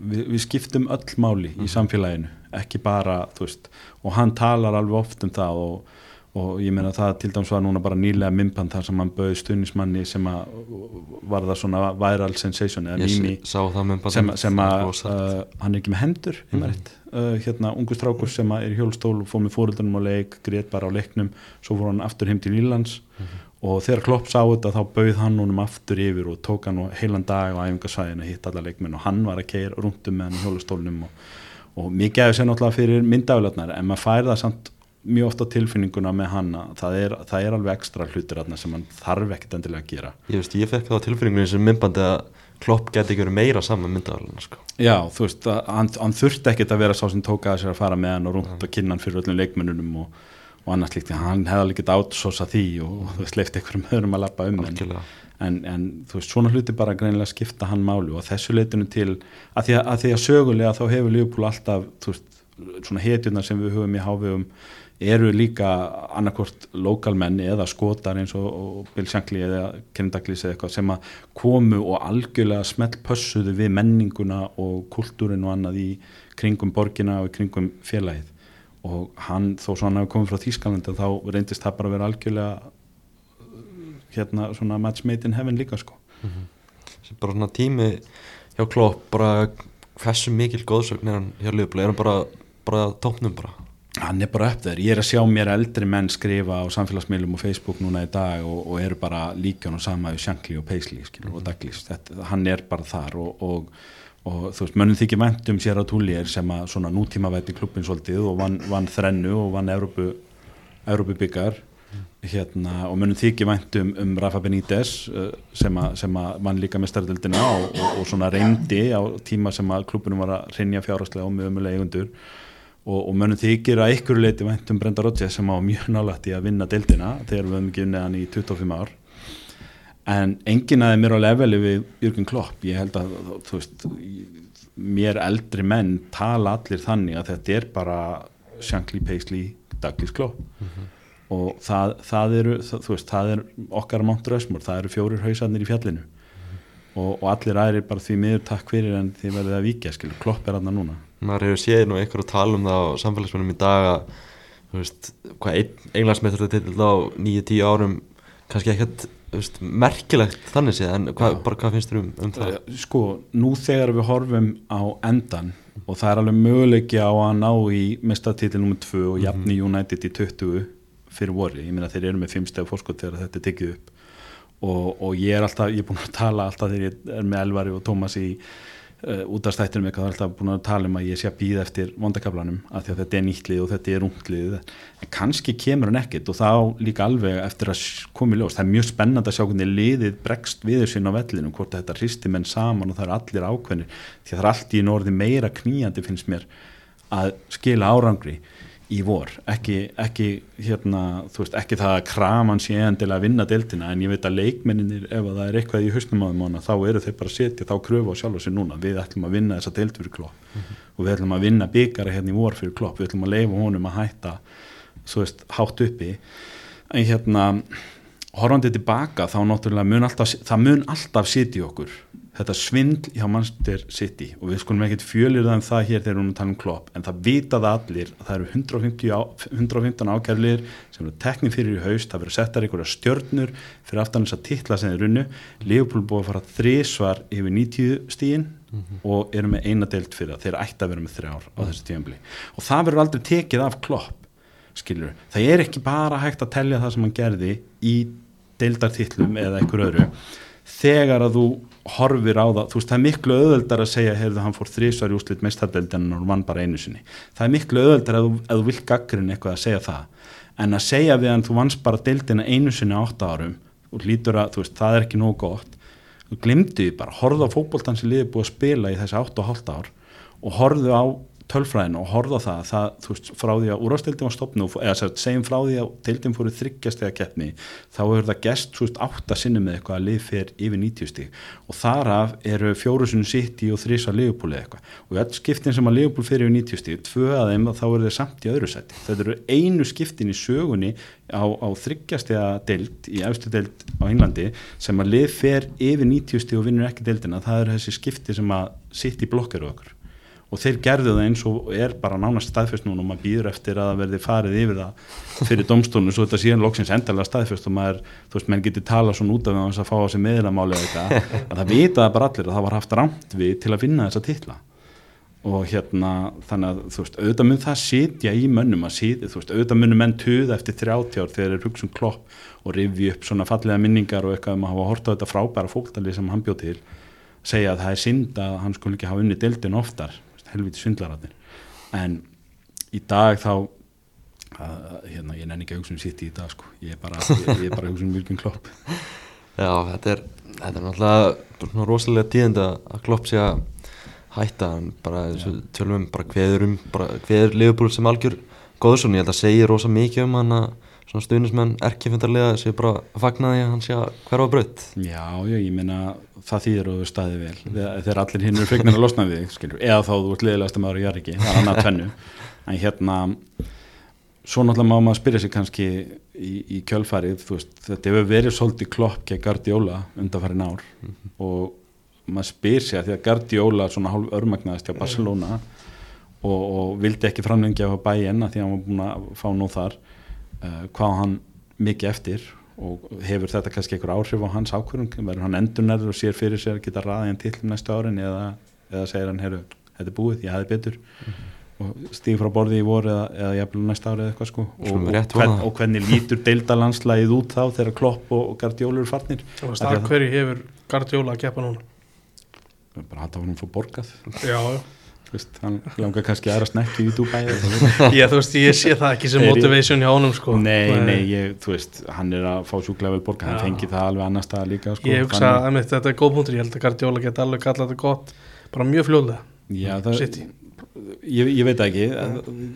við, við skiptum öll máli mm. í mhm. samfélaginu ekki bara, þú veist, og hann talar alveg oft um það og, og ég meina það til dæms var núna bara nýlega minnband þar sem hann bauði stunismanni sem að var það svona viral sensation eða mými sem, sem að uh, hann er ekki með hendur mm. uh, hérna ungu strákur sem er í hjólstól og fóð með fóröldunum á leik, greit bara á leiknum svo fór hann aftur heim til Ílands mm og þegar Klopp sá þetta þá bauð hann húnum aftur yfir og tók hann heilan dag á æfingarsvæðinu að hitta alla leikmenn og hann var að keira rundum með hann í hjólustólnum og, og mikið af þessu er náttúrulega fyrir myndaflöfnar en maður fær það samt mjög ofta tilfinninguna með hann það er, það er alveg ekstra hlutir sem hann þarf ekkert endilega að gera. Ég veist, ég fekk þá tilfinningunni sem myndbandi að Klopp geti ekki verið meira saman myndaflöfnar sko. Já, þú veist, hann, hann þurfti ekkert að vera sá sem tók að sér að fara með hann og rund og kynna hann fyrir öllum leikmennunum og og annars líkt hann hefði alveg getið átsósa því og þú veist, leift einhverjum öðrum að lappa um en, en, en þú veist, svona hluti bara greinilega skipta hann málu og þessu leitinu til að því að, að, því að sögulega þá hefur Liverpool alltaf, þú veist, svona hetjurnar sem við höfum í hávegum eru líka annarkvort lokalmenn eða skotar eins og, Shankly eða Douglas eða eitthvað sem að komu og algjörlega smelt pössuðu við menninguna og kultúrin og annað í kringum borgina og í kringum félagið. Og hann þó svo hann hefur komið frá Þýskalandi þá reyndist það bara að vera algjörlega hérna svona match made in heaven líka sko. Þessi bara svona tími hjá Klopp bara hversu mikil góðsögn er hann hjá Liverpool, er hann bara, bara tóknum bara hann er bara þér, ég er að sjá mér eldri menn skrifa á samfélagsmiðlum og Facebook núna í dag og, og eru bara líka og sama við Shankly og Paisley skilur, og Douglas, Þetta, hann er bara þar og, og, og þú veist, mönnum þykir vænt um sér á túlir sem að svona nútíma væti klubbin svolítið og vann, vann þrennu og vann Európu, byggar hérna, og mönnum þykir vænt um, Rafa Benítez uh, sem, að vann líka með starfdeldina og, og svona reyndi á tíma sem að klubbunum var að rinja fjárhastlega og með umulega eigundur og, og mönnum þykir að ykkur leiti vænt um Brenda Rodgers sem á mjög nálægt í að vinna deildina þegar við höfum unnið hann í 25 ár. En enginn aðeins mér á leveli við Jürgen Klopp. Ég held að veist mér eldri menn tala allir þannig að þetta er bara Shankly, Paisley, Douglas Klopp. Og það, það eru það, veist, það er okkar Mount Rushmore. Það eru fjórir hausarnir í fjallinu. Og, og allir aðrir bara því miður takk fyrir en því verðið að víkja skilur, Klopp er aðna núna maður hefur séð nú einhver að tala um það á samfélagsmennum í dag að þú veist, hvað ein, englandsmetur til á 9-10 árum kannski ekkert veist, merkilegt þannig séð en hvað, Já. bara hvað finnst þér um, um það? sko, nú þegar við horfum á endan og það er alveg möguleiki á að ná í mestatitil nr. 2 og jafni United í 20 fyrir voru, ég meina þeir eru með 5 steg fórskot þegar þetta er tekið upp og, og ég er alltaf, ég er búin að tala alltaf þegar ég er með Elvari og Tómas í uh, útastættinum eitthvað, það er alltaf búin að tala um að ég sé að býða eftir vondakablanum af því að þetta er nýttlið og þetta er unglið en kannski kemur hann ekkert og þá líka alveg eftir að koma í ljós. Það er mjög spennandi að sjá hvernig liðið bregst við þessu inn á vellinu, hvort að þetta hristi menn saman og það eru allir ákveðnir. Því að það er allt í norði meira knýjandi finnst mér að skila árangri í vor, ekki, ekki hérna, þú veist, ekki það að kraman sé endilega að vinna deltina, en ég veit að leikmenninir, ef að það er eitthvað í hausnum á þeim þá eru þeir bara að setja þá kröfu á sjálf og sér núna, við ætlum að vinna þessa delt fyrir klopp. Og við ætlum að vinna byggara hérna í vor fyrir klopp, við ætlum að leifa honum að hætta þú veist, hátt uppi. En hérna horfandi tilbaka þá náttúrulega mun alltaf það mun alltaf sitja okkur þetta svindl hjá Manchester City. Og við skulum ekkert fjölir það um það hér þegar við erum að tala um klopp en það vita það allir að það eru 150 á, 115 ákærlir sem eru teknið fyrir í haust, það verður settar einhverja stjörnur fyrir aftan þess að titla sem þeir runnu Leopold búið að fara þrísvar yfir 90 stíin og eru með eina deilt fyrir það, þeir ætti að vera með þrjár á þessu tíðanbili og það verður aldrei tekið af klopp skilur, það er ekki bara hægt að telja það sem hann gerði í deildartitlum eða einhver öðru. Þegar að þú horfir á það, þú veist það er miklu auðveldar að segja, heyrðu hann fór þrísvar í úslit meistardeldin en hann vann bara einu sinni. Það er miklu auðveldar að að þú vilt gaggrinn eitthvað að segja það, en að segja við hann þú vannst bara deildina einu sinni á 8 árum og lítur að, þú veist, það er ekki nóg gott. Þú glimtu því bara, horfðu á fótboltan sem liðið búið að spila í þessi 8,5 ár og horfðu á tölfræðin og horfðu á það, það þú veist, frá því að úrvastildin var stopnu eða sér, segjum frá því að deildin fóru þryggjast eða keppni, þá hefur það gest svo veist, átta sinni með eitthvað að lið fer yfir 90 stíg og þar af eru fjórusunum sitt í og þrísa liðupúli eitthvað. Og í öll skiptin sem að liðupúl fer yfir 90 stíg, tvö að þeim þá eru þeir samt í öðru seti, þetta eru einu skiptin í sögunni á, á þryggjast eða deild, í efstu deild á Englandi sem að lið fer yfir 90 stíg og vinnur ekki deildina, það eru þessi skipti sem að sitt í blokkaru okkur og þeir gerðu það eins og er bara nánast staðfest núna og maður býður eftir að það verði farið yfir það fyrir domstólinu svo þetta síðan loksins endalega staðfest og maður, þú veist, menn getur tala svona út af því að það fá á sig meðlamáli eða eitthvað að það vita það bara allir að það var haft rámt við til að finna þessa titla. Og hérna þannig að þú veist, auðvitað mun það sitja í mönnum að sitja, þú veist, auðvitað munum menn tuða eftir 30 ár þegar þeir hugsa um klopp og rifi upp svona fallega minningar og eitthvað um að hafa hort á þetta frábæra fólkdali sem hann bjóð til segja að það er synd að hann skul ekki hafa unni deildin oftar helviti svindlaratnir en í dag þá að, hérna, ég nenni ekki að hugsa um sitt í dag sko. ég er bara, ég, ég er bara að hugsa um Vilkin Klopp. Já, þetta er, þetta er náttúrulega rosalega tíðend að Klopp sé að hætta. Bara og tölum um bara um bara hveður Liverpool sem algjör góðsson, ég held að segja rosa mikið um hann að svona stuðnismenn erkifundarlega sé bara að fagna því að hann sé að hverfa braut. Já, já, ég meina það þýðir og þú staðið vel. Þegar, þegar allir hinn eru fegnir að losna við skilur, eða þá þú ert liðilegast að maður í jarriki, það er annað tvennu. En hérna svo náttúrulega má maður spyrja sig kannski í, í kjölfarið, veist, þetta hefur verið svolítið klopp gegn Guardiola undanfærin ár. Og maður spyr sig að því að Guardiola svona hálf örmagnaðist hjá Barcelona og, og vildi ekki framlengja á bæinn að því að hann var búin að fá nóð þar uh, hvað á hann mikið eftir og hefur þetta kannski einhver áhrif á hans ákvörðum, verður hann endurnærður og sér fyrir sér að geta ræðið hann til næstu árin eða, eða segir hann, heyrðu, þetta er búið, ég hefði betur. Og stíði frá borði í voru eða, eða jafnvel næsta ári eða eitthvað sko. Og, og, rétt hvern, og hvernig lítur deildalandslægið út þá þegar Klopp og, og Guardiola eru farnir? Að- hverju hefur Guardiola að keppa núna? Bara hægt að hann fór borgað. Já, já veist, hann langar kannski aðra snekki í Dubai. Ég, þú veist, ég sé það ekki sem motivation hjá honum sko nei, nei, ég, þú veist hann er að fá sjúklega vel borgað, hann Já. fengi það alveg annar stað líka sko. Ég hugsa einmitt, þetta er góð punktur, ég held að Guardiola geti alveg kallað þetta gott bara mjög fljóðlega Já, það, City. Ég, ég veit ekki.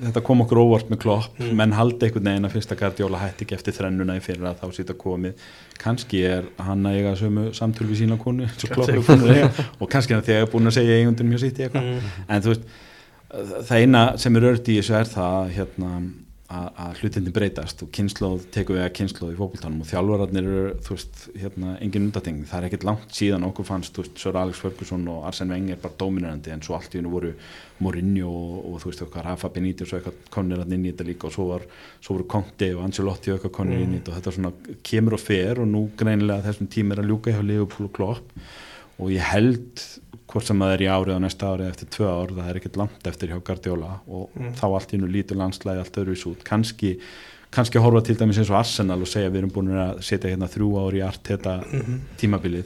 Þetta kom okkur óvart með klopp. Mm. menn haldi einhvern veginn að fyrsta Guardiola hætti ekki eftir þrennuna í fyrir að þá sýta komið. Kannski er hann að eiga sömu samtöl við sína konu og kannski er það búin að segja eigundum hjá City eitthvað. Mm. en þú veist það eina sem er örd í þessu er það að, hérna, að, að hlutindi breytast og kynnslóð tekur við að kynnslóð í fókbaltanum og þjálfararnir eru þú veist, hérna, engin undating það er ekkert langt síðan okkur fannst þú veist, Sör Alex Ferguson og Arsene Wenger bara dominandi en svo allt í hennu voru Mourinho og, og þú veist okkar Rafa Benítez og eitthvað konir hann inn í þetta líka og svo, var, svo voru Conte og Ancelotti og eitthvað konir inn í þetta og þetta svona kemur og fer og nú greinilega þessum tíma er að ljúka hjá Liverpool og Klopp og ég held hvort sem það er í árið og næsta árið eftir tvö ár það er ekkert langt eftir hjá Guardiola og Mm. þá allt í nú lítur landslæði allt öðruvis út. Kannski, kannski horfa til dæmis eins og Arsenal og segja við erum búin að setja hérna þrjú ár í art þetta Mhm. tímabilið.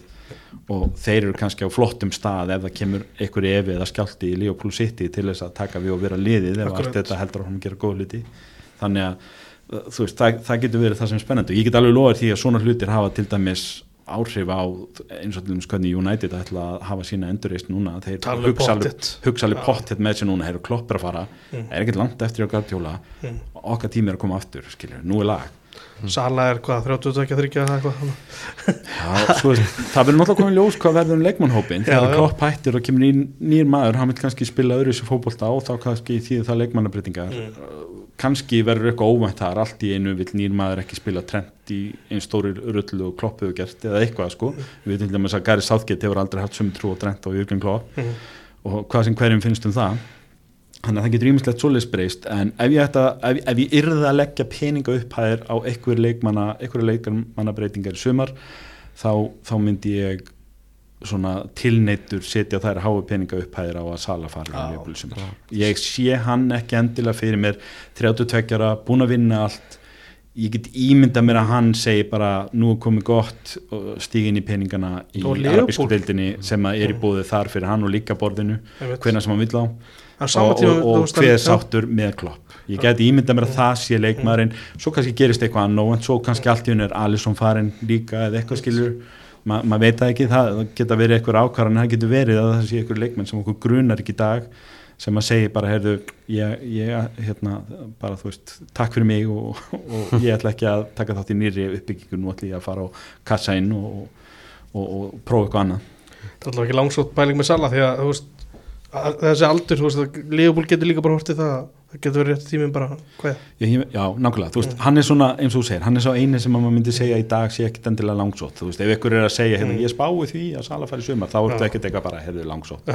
Og þeir eru kannski á flottum stað ef það kemur einhver evi eða skjálti í Liverpool City til þess að taka við og vera liðið ef allt þetta heldur að hann gera góð hluti. Þannig að veist, það, það getur verið það sem er spennandi. Og ég get alveg loðið því að svona hlutir hafa til dæmis áhrif á eins og dæmis hvernig United ætla að hafa sína endurreist núna þeir Talið hugsa alveg, pottet. með sér núna þeir eru kloppir að fara, Mm. er ekkert langt eftir á Guardiola Mm. okkar tími er að koma aftur skilur, nú er lag Sala er hvað, 32, 30 eða eitthvað. Já, svo, veist, það verður náttúrulega komið ljós hvað verður um leikmannhópin þegar klopp hættir og kemur nýr, nýr maður hann vil kannski spila öðru þessu fótbolta og þá kannski þýðir það leikmannabreitingar Mm. kannski verður eitthvað óvænt þar allt í einu vil nýr maður ekki spila trend í einn stóri rullu og klopp hefur gert eða eitthvað sko, við veitum til dæmis að Gary Southgate hefur aldrei haft sömu trú og trend á Jürgen Klopp. Mhm. og hvað sem hverjum finnst um það þannig að það getur ímislegt svoleiðis breyst en ef ég, ætta, ef, ef ég yrði að leggja peninga upphæðir á einhver leikmanna einhverju leikmannabreitingar í sumar þá, þá myndi ég svona tilneittur setja þær háu peninga upphæðir á að Sala fara ég sé hann ekki endilega fyrir mér 32 ára, búin að vinna allt. Ég get ímynda mér að hann segi bara nú er komið gott stígin í peningana í arabísku deildinni sem að er í búið þar fyrir hann og líka borðinu hvenna sem hann vill á og, og, og hver sáttur með klopp? Ég geti ímynda mér að það sé leikmaðurinn. Svo kannski gerist eitthvað annað en svo kannski allt í hún er Alisson farin líka eða eitthvað skilur Ma, maður veit það ekki, það, það geta verið eitthvað ákvarðan það getur verið að það sé eitthvað leikmenn sem okkur grunar ekki í dag sem að segja bara, heyrðu, ég, ég hérna, bara þú veist, takk fyrir mig og, og ég ætla ekki að taka þátt í nýri uppbyggingu, nú ætla ég að fara á kassa inn og, og, og prófa eitthvað annað. Það er alltaf ekki langsótt pæling með Sala því að þú veist, þessi aldur, þú veist, Leopold getur líka bara hortið það það getur verið rétt tíminn bara hvað? Já, já, nákvæmlega, þú veist, hann er svona eins og þú segir, hann er svo eini sem að maður myndi segja í dag sé ekkit endilega langsótt, þú veist, ef ykkur er að segja hérna, Mm. ég spái því að Sala færi sumar, þá er þetta ekkit eitthvað bara, heyrðu, langsótt.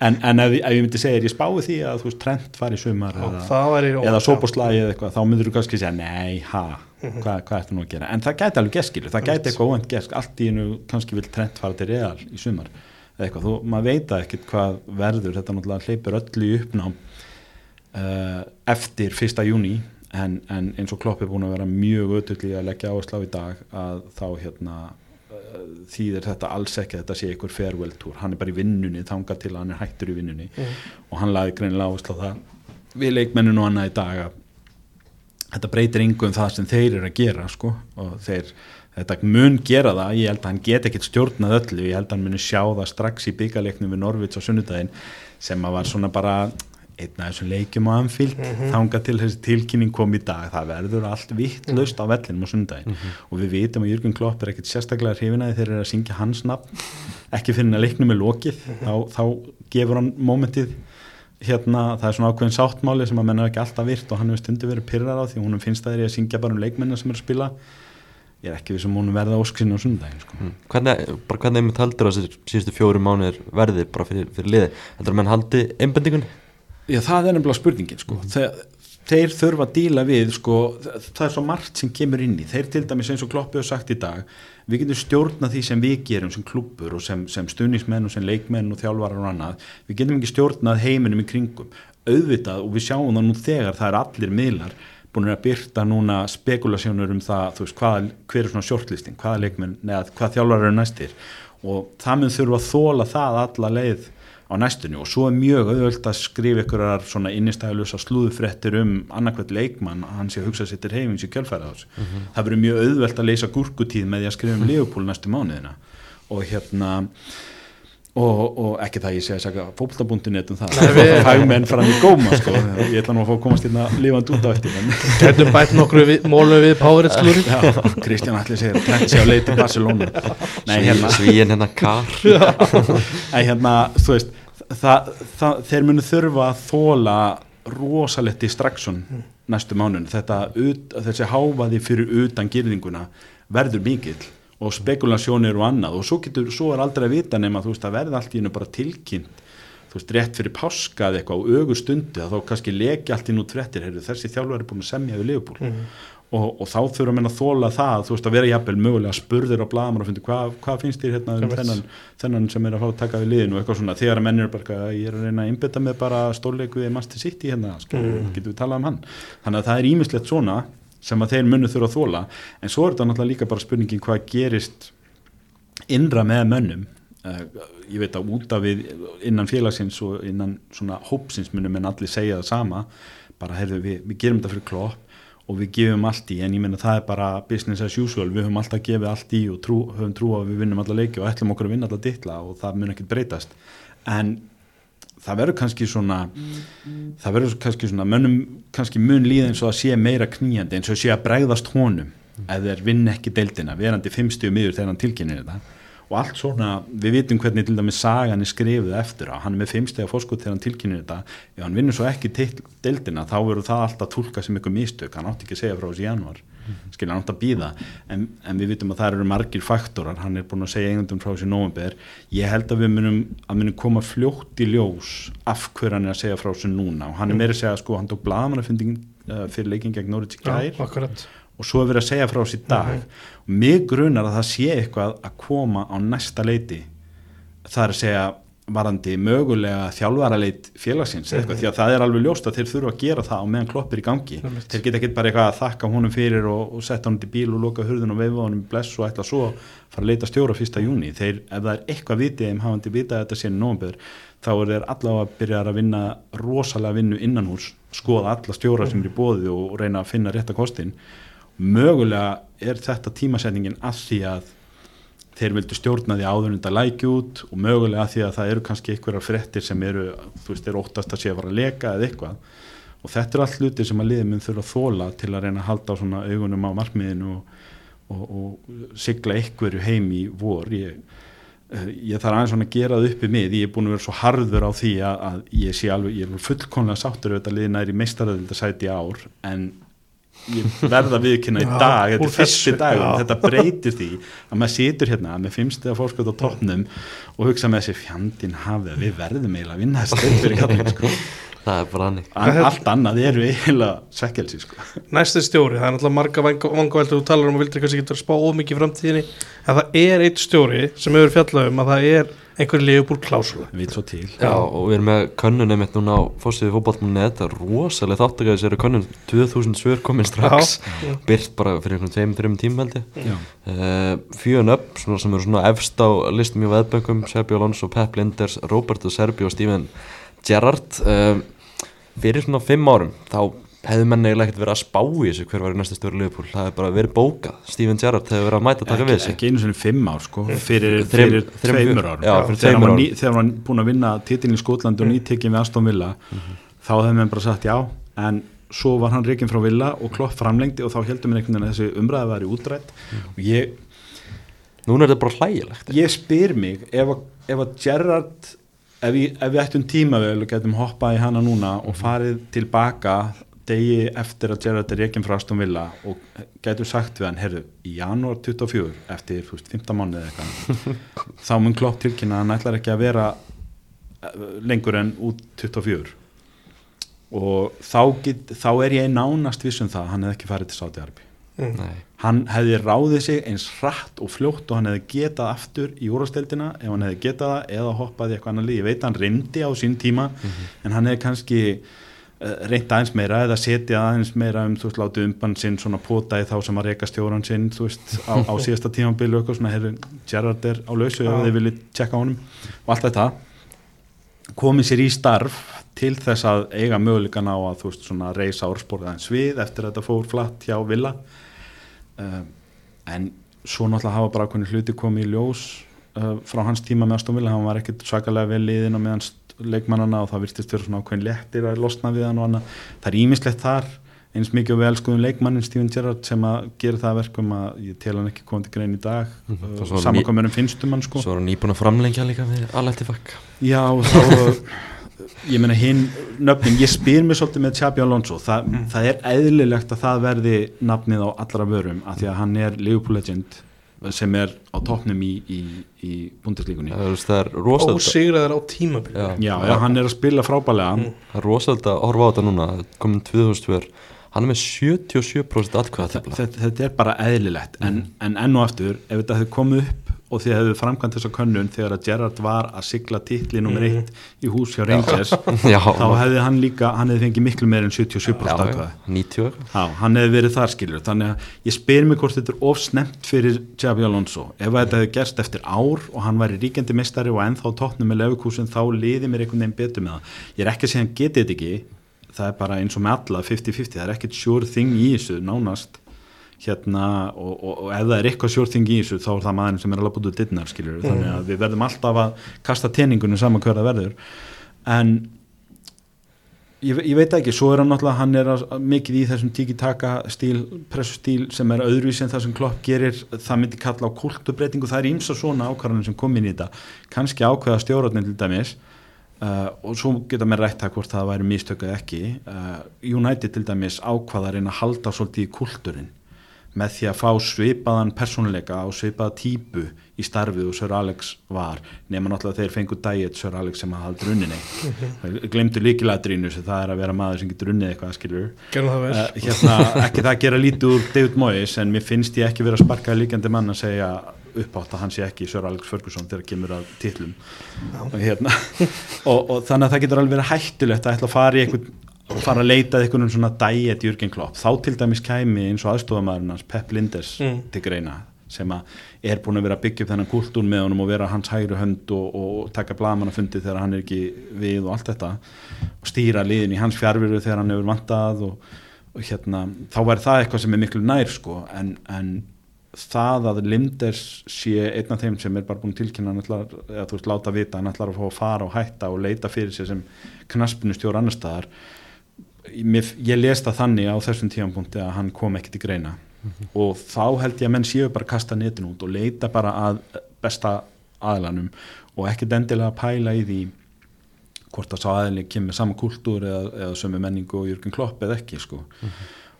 En, en ef, ef ég myndi segja, ég spái því að þú veist, Trent færi sumar já, eða, það eða sóboslægi eða eitthvað, þá myndur þú kannski segja, nei, ha Mhm. hvað, hvað ertu nú að gera, en það gæti alveg geskilu það gæti eitthvað óvænt gesk, allt í einu kannski vil Trent fara til real í sumar eitthvað, þú, maður veit það ekkit hvað verður. Þetta náttúrulega hleypur öllu í uppnám uh, eftir fyrsta júni en, en eins og Klopp er búin að vera mjög ötull í að leggja áherslu á í dag að þá hérna uh, þýðir þetta alls ekki að þetta sé einhver farewell tour, hann er bara í vinnunni þangað til að hann er hættur í vinnunni. Mm. og hann laði greinilega áherslu á það við leikmenninu og annað í dag að þetta breytir yngum það sem þeir eru að gera sko. Og þeir þetta mun gera það, ég held að hann get ekkit stjórnað öllu, ég held að hann muni sjá það strax í byggarleiknum við Norvits á sunnudaginn sem að var svona bara einn af þessum leikjum á Anfield Mhm. þangað til þessi tilkynning kom í dag. Það verður allt vittlaust á vellinum á sunnudaginn. Og við vitum að Jürgen Klopp er ekkit sérstaklega hrifinaði þegar þeir eru að syngja hans nafn. Ekki fyrir að leiknum er lokið. Þá, þá gefur hann mómentið. Hérna, það er svona ákveðin sáttmáli sem að menna ekki alltaf virt og hann hefur stundu verið pyrrar á því. Hún finnst það er að syngja bara um leikmennar sem er að spila ég er ekki við sem hún verða ósksin á sundaginn sko. Mm. Hvernig, bara hvernig einmitt heldur þessi síðustu fjóru mánuðir verði bara fyrir, fyrir liði? Heldur að menn haldi einbendingunni? Já, það er nefnilega spurningin sko. þeir, þeir þurfa að díla við sko, það er svo margt sem kemur inn í þeir til dæmis eins og Kloppi hefur sagt í dag við getum stjórna því sem við gerum sem klubbur og sem, sem stunismenn og sem leikmenn og þjálfarar og annað, við getum ekki stjórnað heiminum í kringum, auðvitað og við sjáum það nú þegar það er allir miðlar búin að byrta núna spekulasjónur um það, þú veist, hvað, hver er svona shortlisting, hvaða leikmenn, neða hvað þjálfarar eru næstir og það mun þurfa að þóla það alla leið á næstunni og svo er mjög auðvöld að skrifa ykkurar svona innistæðlusa slúðufrettir um annarkvæmt leikmann að hann sé að hugsa sér til heimins í kjölfæra þess. Mm -hmm. Það verður mjög auðvöld að leysa gúrkutíð með því að skrifa um Leopold næstu mánuðina og hérna og, og ekki það ég segja fólktabúndinett um það. Fagmenn fram í góma sko. ég ætla nú að fá að komast hérna lífand út á eftir Gætum bætt nokkru við, mólum við Páriðsklúri Kristján Allir segir Prensi á leiti Barcelona. Hérna, Svíin hérna kar. Nei hérna þú veist það, það, þeir munu þurfa að þóla rosalegt distraction næstu mánun þetta þessi háfaði fyrir utan girðinguna verður mikill og spekulasjónir og annað. Og svo, getur, svo er aldrei að vita nema þú veist að verða allt í hennu bara tilkynnt. Þú veist rétt fyrir páskað eitthvað á augur stundi að þá kannski leki allt í nút frettir heyrðu, þessi þjálfur er búin að semja við Leopold. Mm -hmm. og, og þá þurfa að menna að þóla það þú veist að vera jafnvel mögulega að spurðir á blamar og finna hvað hva finnst þér hérna um þennan, þennan sem er að fá að taka við liðinu? Og eitthvað svona þegar að mennir er bara ég er að reyna að innbytta með bara stórleiku í Master City hérna, mm. getur við talað um hann? Þannig að það er ímislegt svona sem að þeir munnu þurfa að þóla en svo er þetta náttúrulega líka bara spurningin hvað gerist innra með mönnum. Uh, ég veit að út af við innan félagsins og innan svona hópsins munum en allir segja það sama. Bara heyrðu við, við gerum þetta fyrir klopp og við gefum allt í en ég menna það er bara business as usual, við höfum alltaf gefið allt í og trú, höfum trú að við vinnum alla leiki og ætlum okkur að vinna alla dittla og það mun ekkert breytast. En það verður kannski svona það verður kannski svona mönnum kannski mun líða eins og að sé meira kníjandi eins og sé að bregðast honum ef þeir vinn ekki deildina, verandi fimmstu miður þegar hann tilkynir þetta. Og allt svona, við vitum hvernig til dæmis sagan er skrifið eftir á, hann er með fimmstega fórskot þegar hann tilkynir þetta, ef hann vinnur svo ekki deildina, þá verður það alltaf tólka sem ykkur mistök, hann átti ekki að segja frá þessi januar skilja hann átt að býða en, en við vitum að það eru margir faktorar. Hann er búin að segja einhvern frá þessi nógumber ég held að við munum að munum koma fljótt í ljós af hver hann er að segja frá þessu núna. Og hann er meira að segja sko hann tók blagamannafunding uh, fyrir leikin gegn Norwich gær. Ja, og svo er verið að segja frá þessi dag. Mm -hmm. og mig grunar að það sé eitthvað að koma á næsta leiti. Það er að segja varandi mögulega þjálfaraleit félagsins mm -hmm. því að það er alveg ljóst að þeir þurfa að gera það á meðan kloppir í gangi -hmm. þeir geta ekki bara eitthvað að þakka honum fyrir og, og setja honum til bíl og loka hurðun og veifa honum bless og ætla svo fara að leita stjóra fyrsta júni þeir, ef það er eitthvað vitið um hafandi vitað að þetta sé nógumbeður þá er þeir allavega að byrja að vinna rosalega vinnu innan hús skoða alla stjóra sem er í bóði og reyna að finna þeir vildu stjórna því áðurunda læki út og mögulega því að það eru kannski einhverjar frettir sem eru, þú veist, eru óttast að sé að vara að leka eða eitthvað. Og þetta er allt hluti sem að liðið mun þurfa að þóla til að reyna að halda á svona augunum á markmiðinu og, og, og sigla einhverju heim í vor. Ég, eh, ég þarf aðeins svona að gera það uppi mið, ég er búin að vera svo harður á því að, að ég sé alveg, ég er fullkonlega sáttur auðvitað liðina er í meistaröðildasæti ár en ég verða viðkynna í dag þetta er fyrsti dag þetta breytir því að maður situr hérna með fimmstega fórskot á toppnum og hugsa með þessi fjandin hafið við verðum eiginlega að vinna þessi fyrir kallin sko. Það er bara hannig allt annað eru eiginlega svekkelsi sko. næstu stjóri, það er náttúrulega marga vangaveldur þú talar um og vildur kannski ekki vera spá ómikið framtíðinni en það er eitt stjóri sem hefur fjallað um að það er einhver liðbúr klásula við svo til. Já, og við erum með könnunum eitt núna á fórstíði fókbaltmunni þetta er rosalega þáttakaðis eru könnun. 2000 svör komin strax. Byrt bara fyrir einhvern 2-3 tíma held ég. Uh, fjögun upp sem eru svona efst á listum í veðböngum Serbi Alonso, Pep Linders, Roberto Serbi og Steven Gerrard uh, fyrir svona 5 árum þá hefðu menni eiginlega ekkert verið að spá í þessu hver var í næsta stjórn Liverpool, það hefði bara verið bókað. Steven Gerrard hefði verið að mæta að taka ekki, við þessu. ekki einu svona fimm ár sko. Fyrir, fyrir tveimur ár já, fyrir þegar hann var, var búin að vinna titilin í Skótland og nýttekkin við Aston Villa mm -hmm. þá hefði menn bara sagt já en svo var hann reygin frá Villa og klopp framlengdi og þá heldum við einhvern veginn að þessi umræði var í útrætt mm. Og ég núna er þetta bara hlægilegt. Ég spyr mig ef að Gerrard ef, við, ef við ættum tímavel og getum hoppað í hana núna og farið tilbaka degi eftir að Gerrard er reygin frá Aston Villa og getum sagt við hann, herru, í janúar 24 eftir, veist, 15 mánuð eða eitthvað þá mun klopp tilkynna að hann ætlar ekki að vera eh, lengur en út 24 og þá, get, þá er ég nánast vissum það að hann hefði ekki farið til Saudi Arabi Mm. Nei, hann hefði ráðið sig eins hratt og fljótt og hann hefði getað aftur í úrvasteldina ef hann hefði getað það eða hoppað í eitthvað annar lið, ég veit að hann reyndi á sín tíma en hann hefði kannski uh, reynt aðeins meira eða setið aðeins meira um þú veist látið umbann sinn svona pota í þá sem að reyka stjóran sinn þú veist á, á síðasta tímanbílu eitthvað svona herri Gerrard er á lausu ef Já. þið viljið tjekka á honum. Og allt þetta komið sér í starf til þess að eiga mögulegan á að þú veist svona reysa orðsporið aðeins við eftir að þetta fór flatt hjá Villa uh, en svo náttúrulega hafa bara hvernig hluti komið í ljós uh, frá hans tíma með Aston Villa. Hann var ekkit svakalega vel liðin og meðan leikmannana og það virtist vera svona ákveðin léttir að losna við hann og annað. Það er ímislegt þar. Eins mikið og vel skoðum leikmannin Steven Gerrard sem að gera það að verkum að ég tel hann ekki komið til grein í dag. Mhm. uh, Það svo saman ný- hvað mér um finnstum hann sko. svo er hann nýbúin að framlengja líka við alveg fakk Já, og þá ég meina hinn nöfnin, ég spyr mér svolítið með Xabi Alonso, Þa, það er eðlilegt að það verði nafnið á allra vörum af því að hann er Liverpool legend sem er á toppnum í, í, í rosalega Ósigraður á tímabili Já. Já, já, hann er að spila frábælega Það er rosalega að horfa á þetta núna komin 2002 hann er með 77% atkvæða þetta, þetta, þetta er bara eðlilegt. En, en enn og aftur, ef þetta hefði komið upp og þið hefðu framkvæmt þessa könnun þegar að Gerrard var að sigla titli nummer eitt í hús hjá Rangers Já, þá hefði hann líka, hann hefði fengið miklu meir en 77% já, atkvæða 90 eitthvað. Já, hann hefði verið þar skilur þannig að ég spyr mig hvort þetta er of snemt fyrir Xabi Alonso. Ef þetta hefði gerst eftir ár og hann væri ríkjandi mistari og ennþá tóknum með lefukúsin þá liði mér einhvern veginn betur með það. Ég er ekki að segja hann getið þetta ekki. Það er bara eins og með alla 50-50 það er ekkert sure thing í þessu nánast hérna og, og, og ef það er eitthvað thing í þessu þá er það maðurinn sem er alveg búið dittnar skilur þannig að við verðum alltaf að kasta teningunum saman hver það verður. En ég, ég veit ekki, svo er hann náttúrulega hann er að, mikið í þessum tiki-taka stíl, pressustíl sem er öðruvís en það sem Klopp gerir, það myndi kalla á kultubreitingu, það er ímsa svona ákvarðanir sem kom inn í þetta, kannski ákveða stjórnarnir til dæmis uh, og svo geta mér rætt að hvort það væri mistökuð ekki, uh, United til dæmis ákvaða að reyna að halda svolítið í kulturinn með því að fá svipaðan persónuleika og svipaða típu í starfið og Sir Alex var nema náttúrulega þeir fengu dæget Sir Alex sem að halda runninni. Glemdu líkiladrínu sem það er að vera maður sem getur runnið eitthvað skilur uh, hérna, ekki það að gera lítið úr David Moyes en mér finnst ég ekki vera að sparka líkandi mann að segja uppátt að hann sé ekki Sir Alex Ferguson þegar kemur að titlum. Og, hérna, og, og þannig að það getur alveg verið hættulegt að ætla að fara í einhvern fara að leita að einhvern svona dæet Jürgen Klopp þá til dæmis kæmi eins og aðstofamæðurinn hans Pep Linders Mm. til greina sem að er búin að vera að byggja upp þennan kultúr með honum og vera hans hægri hönd og, og taka blamannafundi þegar hann er ekki við og allt þetta og stýra liðin í hans fjárveru þegar hann hefur vantað og, og hérna, þá væri það eitthvað sem er miklu nær sko, en, en það að Linders sé einn af þeim sem er bara búin að tilkynna eða þú veist, láta vita, hann ætlar að fá að fara og hætta og leita fyrir sér sem knaspinustjór annar staðar Mér, ég les það þannig á þessum tímanpunkti að hann kom ekki til greina. Og þá held ég að menn séu bara að kasta netin út og leita bara að besta aðlanum og ekkert endilega að pæla í því hvort að sá aðli kemur saman kultúr eða, eða sömu menningu og Jürgen Klopp eða ekki sko.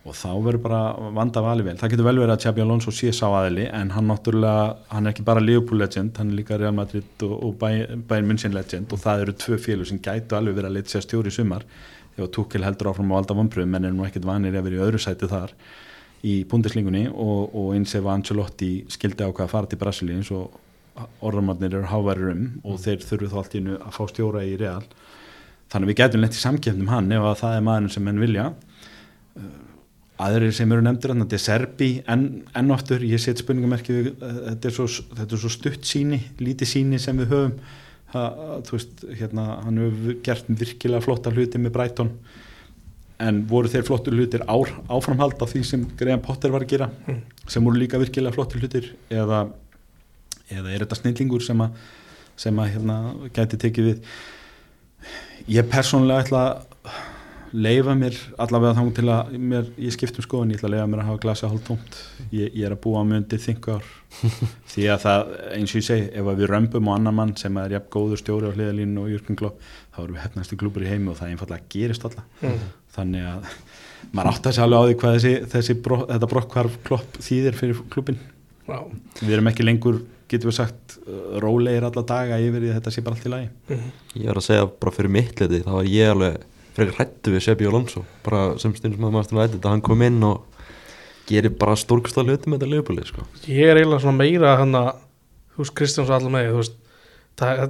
Og þá verður bara vanda vali vel. Það getur vel verið að Xabi Alonso sé sá aðli en hann náttúrulega, hann er ekki bara Liverpool legend, hann er líka Real Madrid og, og Bayern München legend og það eru tvö félug sem gætu alveg verið að leita sér stjóri í sumar ef Tukil heldur áfram á valda vonbröðum menn er nú ekkit vanir að vera í öðru sæti þar í búndislingunni og, og eins ef Ancelotti skildi á hvað að fara til Brasilí eins og orðamarnir eru háværir um og þeir þurfu þá allt í hennu að fá stjóra í Real. Þannig að við getum lent í samkjöfnum hann ef að það er maðurinn sem menn vilja. Uh, aðrir sem eru nefndir þetta er Serbi enn, enn oftur ég set spurningamerki uh, þetta, er svo, þetta er svo stutt síni, lítið síni sem við höfum veist, hérna, hann hefur gert virkilega flotta hluti með Brighton. En voru þeir flottur hlutir ár, áframhald af því sem Graham Potter var að gera Mm. sem voru líka virkilega flottur hlutir? Eða, eða er þetta snillingur sem að, sem að hérna, gæti tekið við? Ég persónulega ætla að leifa mér allavega þá til að mér, ég skiptum skoðun, ég ætla að leifa mér að hafa glasa hálf tómt, ég, ég er að búa með undir þingar því að það eins og ég segi, ef við römbum á annan mann sem er jafn góður stjóri á hliðalínu og Jörgen Klopp, þá erum við hefnasti klúpur í heimi og það einfallega gerist alltaf Mm. þannig að maður átt að segja alveg á því hvað þessi, þessi bró, þetta brokkhvarf Klopp þýðir fyrir klúbin Já. við erum ekki lengur, getum við sagt rólegir alla daga yfir þetta sé bara allt í lagi Mhm. Ég var að segja bara fyrir mitt liti þá var ég alveg frekar hrættu við Sebi Alonso bara sem stundum að maður stundum að hann kom inn og gerir bara stórksta hluti með þetta liðbúli sko. ég er eiginlega svona meira hann að þú veist Kristjáns og allar með þú veist það,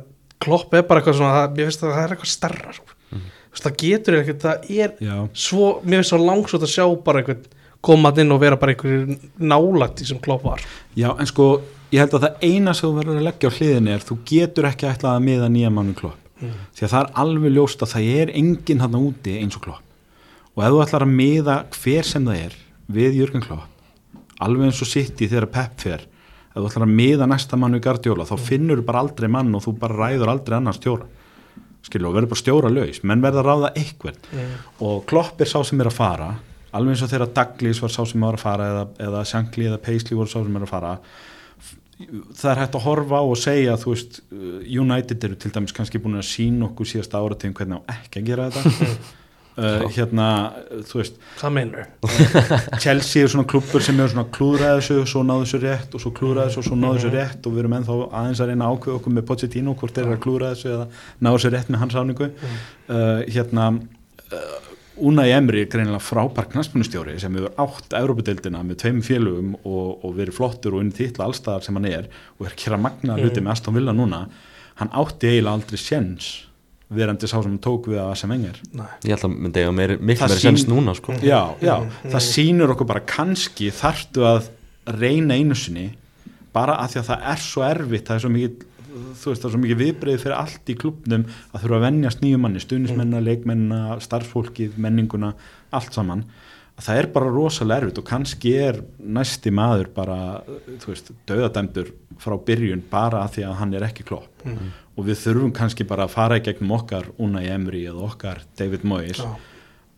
klopp er bara eitthvað svona það, ég veist að það er eitthvað starra sko. Mhm. þú veist það getur eitthvað það er Já, svo, mér finnst svo langsótt að sjá bara eitthvað komað inn og vera bara einhver nálægt í sem klopp var Já, en sko, ég held að það eina sem þú verður að leggja á hliðinni er þú getur ekki ætlað að miða nýja mannu klopp Mm. því að það er alveg ljóst að það er enginn hann úti eins og klopp og ef þú ætlar að miða hver sem það er við Jörgen Klopp alveg eins og sitt í þegar Pep fer ef þú ætlar að miða næsta mann við Guardiola þá finnur þú bara aldrei mann og þú bara ræður aldrei annars stjóra skilju og verður bara stjóra laus menn verður að ráða eitthvað mm. og Klopp er sá sem er að fara alveg eins og þegar Douglas var sá sem var að fara eða, eða Shankly eða Paisley voru sá sem er að fara það er hægt að horfa á og segja þú veist, uh, United eru til dæmis kannski búin að sína okkur síðast árategum hvernig á ekki að gera þetta. Uh, hérna, þú veist Chelsea er svona klubbur sem er svona klúðræði þessu, svo náðu þessu rétt og svo klúðræði þessu og svo náðu þessu rétt og við erum ennþá aðeins að reyna að ákveða okkur með Pochettino hvort þeir eru að klúðræði þessu eða náðu þessu rétt með hans áningu uh, hérna uh, Unai Emri er greinilega frábær knastmunustjóri sem hefur átt Európa-deildina með tveim félögum og, og verið flottur og unni titla allstaðar sem hann er og er að kera magna hluti með Aston Villa núna. Hann átti eiginlega aldrei sjens verandi sá sem hann tók við að sem engir Nei. Ég held að myndi eiga meiri, miklu Það meiri sín- sens núna sko. já, já, það sýnur okkur bara kannski þarftu að reyna einu sinni bara að því að það er svo erfitt það er svo mikið þú veist það er svo mikið viðbreið fyrir allt í klubnum að þurfa að venjast nýjum manni stuðnismenna, leikmennina, starfsfólkið menninguna, allt saman að það er bara rosalega erfitt og kannski er næsti maður bara þú veist, döðadæmdur frá byrjun bara að því að hann er ekki klopp mm. og við þurfum kannski bara að fara í gegnum okkar Unai Emery eða okkar David Moyes Já.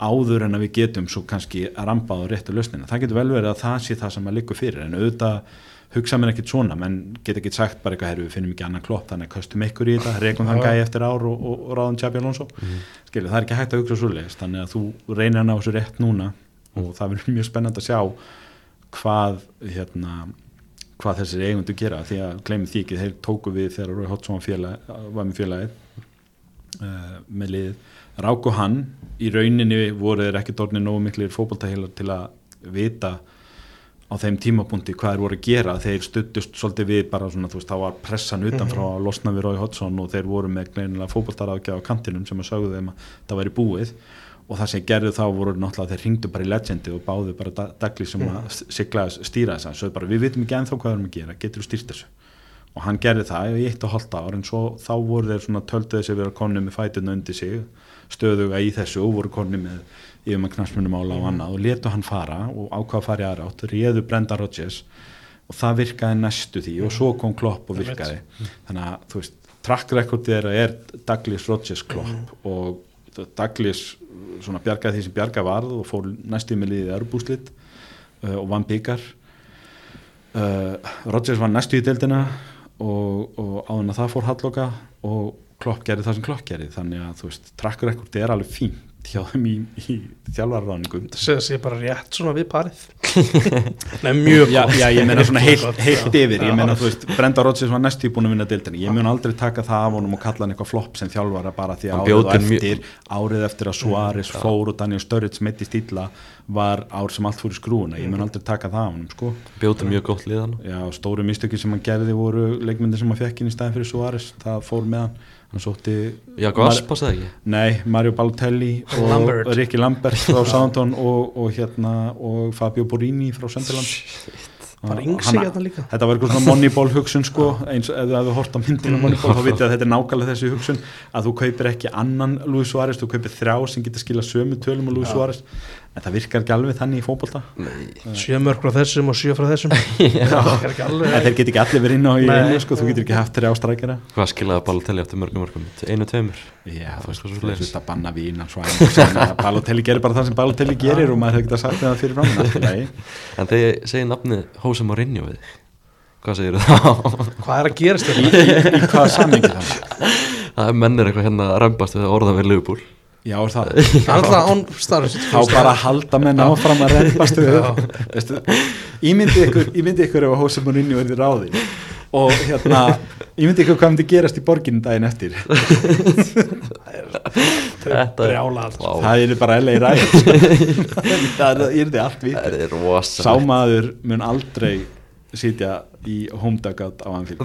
Áður en að við getum svo kannski að rampa á réttu lausnina. Það getur vel verið að það sé það sem að liggur fyrir en auðvitað hugsa mér ekkit svona. Menn get ekki sagt bara eitthvað herru við finnum ekki annan klopp þannig að köstum ykkur í þetta, reikum þann gæi eftir ár og, og, og ráðum Tjabi Alonso. Mm. skilju það er ekki hægt að hugsa svo leiðist þannig að þú reynir að ná þessu rétt núna og það verður mjög spennand að sjá hvað hérna hvað þessir eigundu gera því að gleymið því ekki, þeir tóku við þegar Rói Hotsson var með félagið uh, með lið Rák og hann, í rauninni voru þeir ekki dornið nógu miklir fótboltaheilar til að vita á þeim tímapunkti hvað þeir voru að gera. Þeir stuttust svolítið við bara svona veist, þá var pressan utanfrá að losna við Rói Hotsson og þeir voru með greinilega fótboltaráðgjá á kantinum sem að sögðu þeim að það væri búið. Og það sem gerðu þá voru náttúrulega þeir ringdu bara í legendi og báðu bara dagli sem að sigla stýra þess að við vitum ekki ennþá hvað við erum að gera, getur þú stýrt þessu og hann gerði það í eitt og halvt ár en svo þá voru þeir svona töldu þessi vera konni með fætuna undir sig stöðuga í þessu og voru konni með yfir með knastmunum ála og annað. Og letu hann fara og ákvaða að fara í aðra átt réðu Brenda Rodgers og það virkaði næstu því. Og svo kom Klopp og virkaði. Þannig að þú veist, track record þeirra er Douglas Rodgers Klopp. Og Douglas svona bjargaði því sem bjarga varð og fór næstu með liðið Erbúslit uh, og vann byggar uh, Rodgers var næstu í deildina og, og áðan að það fór halloka og Klopp gerði það sem Klopp gerði. Þannig að þú veist, track record er alveg fínt hjá þeim í, í þjálfarráningum það segja sig bara rétt svona við parið. Nei, mjög já, já, ég meina svona heilt, heilt yfir. Ég meina, þú veist, Brenda Rodgers var næstu búin að vinna deildinni ég mun aldrei taka það af honum og kalla hann eitthvað flopp sem þjálfara bara því að árið eftir árið eftir að Suárez fór og Daniel Sturridge meittist illa var ár sem allt fór í skrúuna ég mun aldrei taka það af honum, sko. Bjóta mjög gott lið hann. Já, stóru mistöki sem hann gerði voru leikmyndir sem hann fekk inn í staðin fyrir Suárez það fór með hann, hann sótti Jakob Aspas eða ekki? Nei, Mario Balotelli og Lambert. Ricky Lambert frá Southampton og, og, hérna, og Fabio Borini frá Sunderland. Bara Hann- yngsi hérna líka. Þetta var eitthvað svona moneyball hugsun sko eins og ef þú hefur hort á myndina moneyball þá vitið að þetta er nákvæmlega þessi hugsun að þú kaupir ekki annan Luis Suárez, þú kaupir þrjá sem getur skila sömu tölum á Luis Suárez en það virkar ekki alveg þannig í fótbolta. Sjö mörg frá þessum og sjö frá þessum. Það ekki þeir get ekki allir verið inn á í einu sko, þú getur ekki haft þrjá strækjara. Hvað skilaði Balotelli eftir mörgum mörgum? Einu, tveimur? Já, þú veist, að banna vín og svona, Balotelli gerir bara það sem Balotelli gerir og maður hefði getað sagt það fyrir fram í. En þegar ég segi nafnið Jose Mourinho við Hvað segir þá? hvað er að gerast í, þetta í, í hvaða samingi þannig Það? Er mennir eitthvað hérna Já, er það? Er þá bara halda menn áfram að. Veistu, ímyndi ykkur ímyndi ykkur ef að Jose Mourinho verði ráði. Og hérna ímyndi ykkur hvað myndi gerast í borginu daginn eftir. Þetta er- brjála allt Vá, það er bara LA ræð það er því allt við er sámaður mun aldrei sitja í homedagat á Anfield.